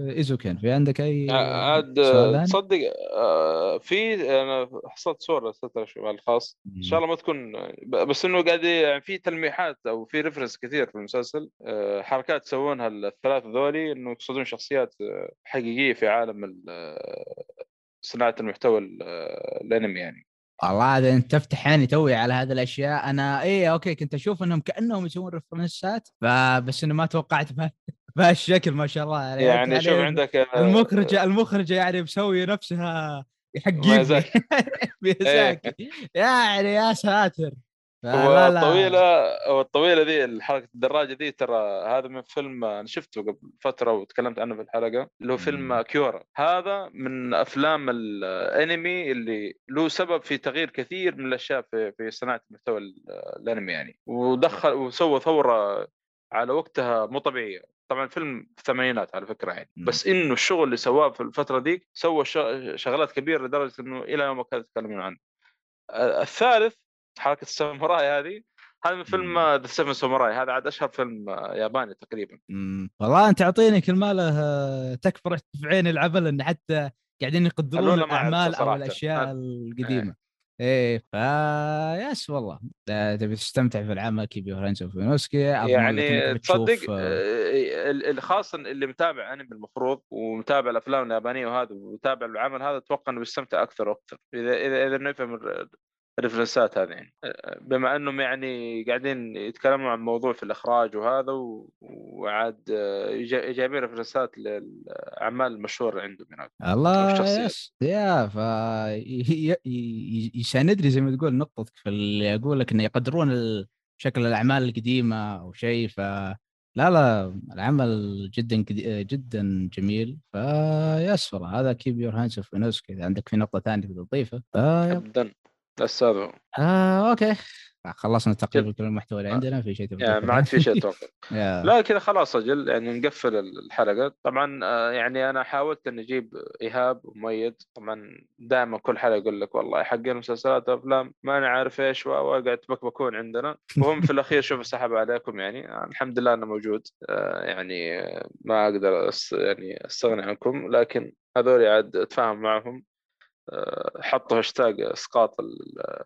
Eizouken في عندك أي عاد سؤال ثاني؟ تصدق آه، في أنا حصلت صورة ارسلتها على الخاص. إن شاء الله ما تكون بس إنه قاعد يعني في تلميحات أو في reference كثير في المسلسل آه، حركات يسوونها الثلاث ذولي إنه يقصدون شخصيات آه، حقيقية في عالم ال- آه، صناعة المحتوى ال- آه، الأنمي يعني. والله هذا انت تفتح عيني توي على هذه الأشياء. أنا إيه okay كنت أشوف إنهم كأنهم يسوون reference ات فبس إنه ما توقعت بها- بهالشكل ما شاء الله يعني, يعني شوف يعني عندك آه، المخرجه المخرجة يعني مسويه نفسها حق ميازاكي. ميازاكي يعني يا ساتر. فلا لا. والطويلة والطويلة ذي حركه الدراجة ذي ترى هذا من فيلم أنا شفته قبل فترة وتكلمت عنه في الحلقة اللي هو فيلم. أكيرا هذا من أفلام الانمي اللي له سبب في تغيير كثير من الأشياء في في صناعة محتوى ال- الأنمي يعني ودخل وسوى ثورة على وقتها مو طبيعية طبعا الفيلم في الثمانينات على فكرة يعني. بس إنه الشغل اللي سواه في الفترة ذيك سوى شغلات كبيرة لدرجة إنه إلى يومك هذا يتكلمون عنه الثالث حركة الساموراي هذه. هذا من فيلم. ذا سيفن ساموراي هذا عاد أشهر فيلم آه، ياباني تقريبا. والله أنت تعطيني كل ما له آه، تكفر في عين العمل إن حتى قاعدين يقدرون الأعمال أو. الأشياء القديمة. إيه فا yes والله. تبي تستمتع في العمل Keep Your Hands Off يعني تصدق آه، خاصه اللي متابع أنمي المفروض ومتابع الأفلام اليابانية وهذا ومتابع العمل هذا أتوقع إنه بيستمتع أكثر وأكثر. إذا إذا إذا نفهم ال reference ات هذه. يعني بما أنهم يعني قاعدين يتكلمون عن موضوع في الإخراج وهذا وعاد جا- جايبين reference ات للأعمال المشهورة عندهم هناك. الله. yes يا ف يساندني زي ما تقول نقطتك في اللي أقول لك انه يقدرون شكل الأعمال القديمة أو شيء ف لا لا العمل جدا جدا جميل. ف yes والله هذا Keep Your Hands Off اذا عندك في نقطة ثانية تضيفها. ابدا هذا آه أوكي. خلصنا تقريبا كل المحتوى اللي عندنا في شيء يعني ما عاد في شيء أتوقع. لا كذا خلاص أجل يعني نقفل الحلقة. طبعا آه، يعني أنا حاولت إني أجيب إيهاب ومؤيد طبعا دائما كل حلقة يقول لك والله حق المسلسلات والأفلام ما أنا عارف إيش وقاعد تبكبكون عندنا. وهم في الأخير شوف سحب عليكم يعني. آه، الحمد لله انه موجود. آه، يعني آه، ما أقدر يعني أستغني عنكم. لكن هذول عاد أتفاهم معهم. آه، حطوا هاشتاج اسقاط ال-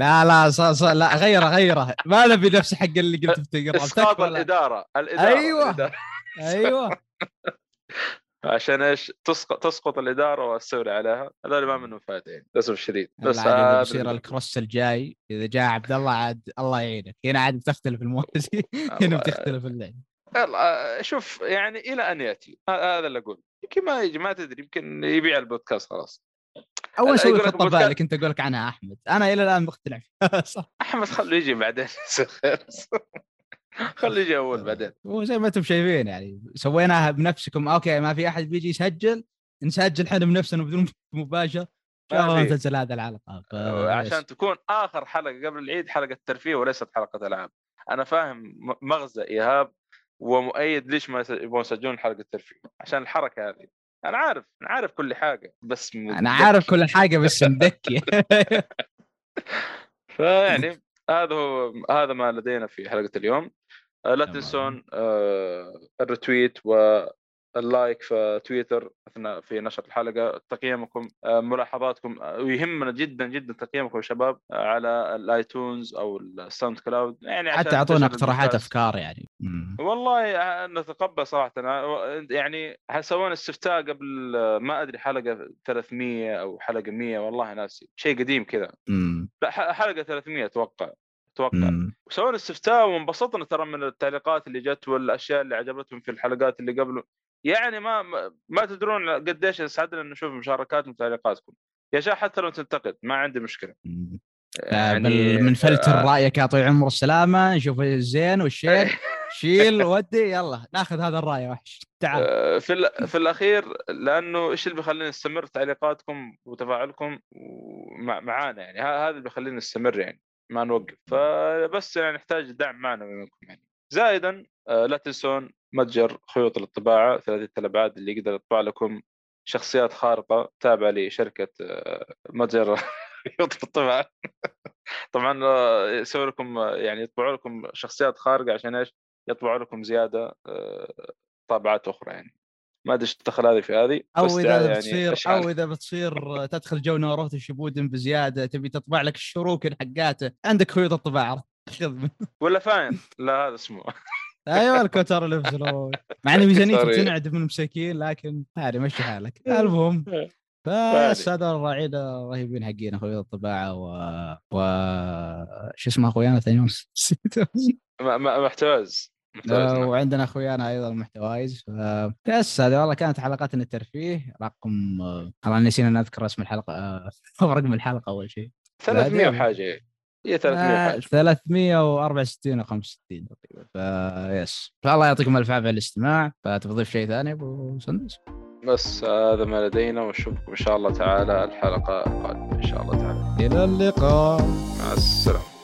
لا لا ص... ص... لا غيره غيره. ما نبي نفس حق اللي قلت بتقرأ. اسقاط. الإدارة الإدارة. الإدارة. أيوه. عشان إيش؟ تسقط تسقط الإدارة والسوري عليها. هذول ما منهم فائده يعني للاسف الشديد بس عاد بيصير اللي- الكروس الجاي إذا جاء عبد الله عاد الله يعينك. هنا عاد بتختلف الموازين هنا بتختلف اللعب. يلا شوف يعني إلى أن يأتي. هذا اللي أقول. يمكن ما يجي ما تدري يمكن يبيع البودكاست خلاص. أول شيء خطه بالك أنت أقول لك عنها أحمد. أنا إلى الآن مقتنع أحمد خليه يجي بعدين. خليه يجي أول بعدين. وزي ما أنتم شايفين يعني سويناها بنفسكم. أوكي ما في أحد بيجي يسجل. نسجل إحنا بنفسنا بدون مباشر في. تنزل هذه الحلقة ف... عشان تكون آخر حلقة قبل العيد حلقة ترفيه وليست حلقة العاب أنا فاهم مغزى إيهاب ومؤيد ليش ما يبغون يسجلون حلقة ترفيه عشان الحركة هذه. أنا عارف أنا عارف كل حاجة بس أنا عارف كل حاجة بس مدكي فيعني هذا هو هذا ما لدينا في حلقة اليوم. آه، لا. تنسون آه، ال retweet وال like في تويتر أثناء في نشر الحلقة تقييمكم آه، ملاحظاتكم آه، ويهمنا جدا جدا تقييمكم يا شباب آه، على ال iTunes أو ال SoundCloud يعني حتى أعطونا اقتراحات. أفكار يعني مم. والله آه، نتقبل صراحة أنا يعني سوينا استفتاء قبل آه، ما أدري حلقة 300 أو حلقة 100 والله ناسي شيء قديم كذا. لا حلقة 300 أتوقع أتوقع. وسوينا استفتاء وانبسطنا ترى من التعليقات اللي جت والأشياء اللي عجبتهم في الحلقات اللي قبله يعني ما ما- تدرون قديش يسعدنا ان نشوف مشاركاتكم وتعليقاتكم. يا شيخ حتى لو تنتقد ما عندي مشكلة. مم. يعني من فلتر آه، رايك يا طويل العمر السلامة نشوف الزين والشين شيل ودي يلا ناخذ هذا الرأي وحش. تعال. آه، في في الأخير لأنه إيش اللي بيخلينا نستمر تعليقاتكم وتفاعلكم معانا يعني؟ هذا اللي بيخلينا نستمر يعني ما نوقف. فبس يعني نحتاج دعم معنا منكم يعني. زائدا آه، لا تنسون متجر خيوط الطباعة ثلاثيه الابعاد اللي يقدر يطبع لكم شخصيات خارقه تابعة لشركة آه، متجر خيوط الطباعة طبعا آه، يسوي لكم آه، يعني يطبعوا لكم شخصيات خارقة عشان إيش؟ يطبعوا لكم زيادة آه، طابعات أخرى يعني ما أدري إيش دخل هذه في هذه أو إذا يعني بتصير. أو إذا بتصير تدخل جو ناروتو شيبودن بزيادة تبي تطبع لك الشروكن حقاته عندك خيوط الطباعة خذ. ولا فاين لا هذا اسمه أيوه الكوتر اللي بيفصلون مع ان ميزانيته إيه. بتنعد من مساكين لكن عادي مشي حالك. المهم بس هذول الراعين الرهيبين حقين أخوي الطباعة و و شو اسمه أخويانا ثاني يوم نسيته. محتواز. محتواز نعم. وعندنا أخويانا أيضا محتوايز بس هذه والله كانت حلقتنا الترفيه. رقم آه، والله نسينا نذكر اسم الحلقة آه، رقم الحلقة أول شيء. 300 بعدين. وحاجة. هي 300 آه، وحاجه 364 أو 65 تقريبا. فيس فالله يعطيكم ألف عافية على الاستماع. فتضيف شيء ثاني أبو سندس؟ بس هذا ما لدينا ونشوفكم إن شاء الله تعالى الحلقة القادمة إن شاء الله تعالى. إلى اللقاء. مع السلامة.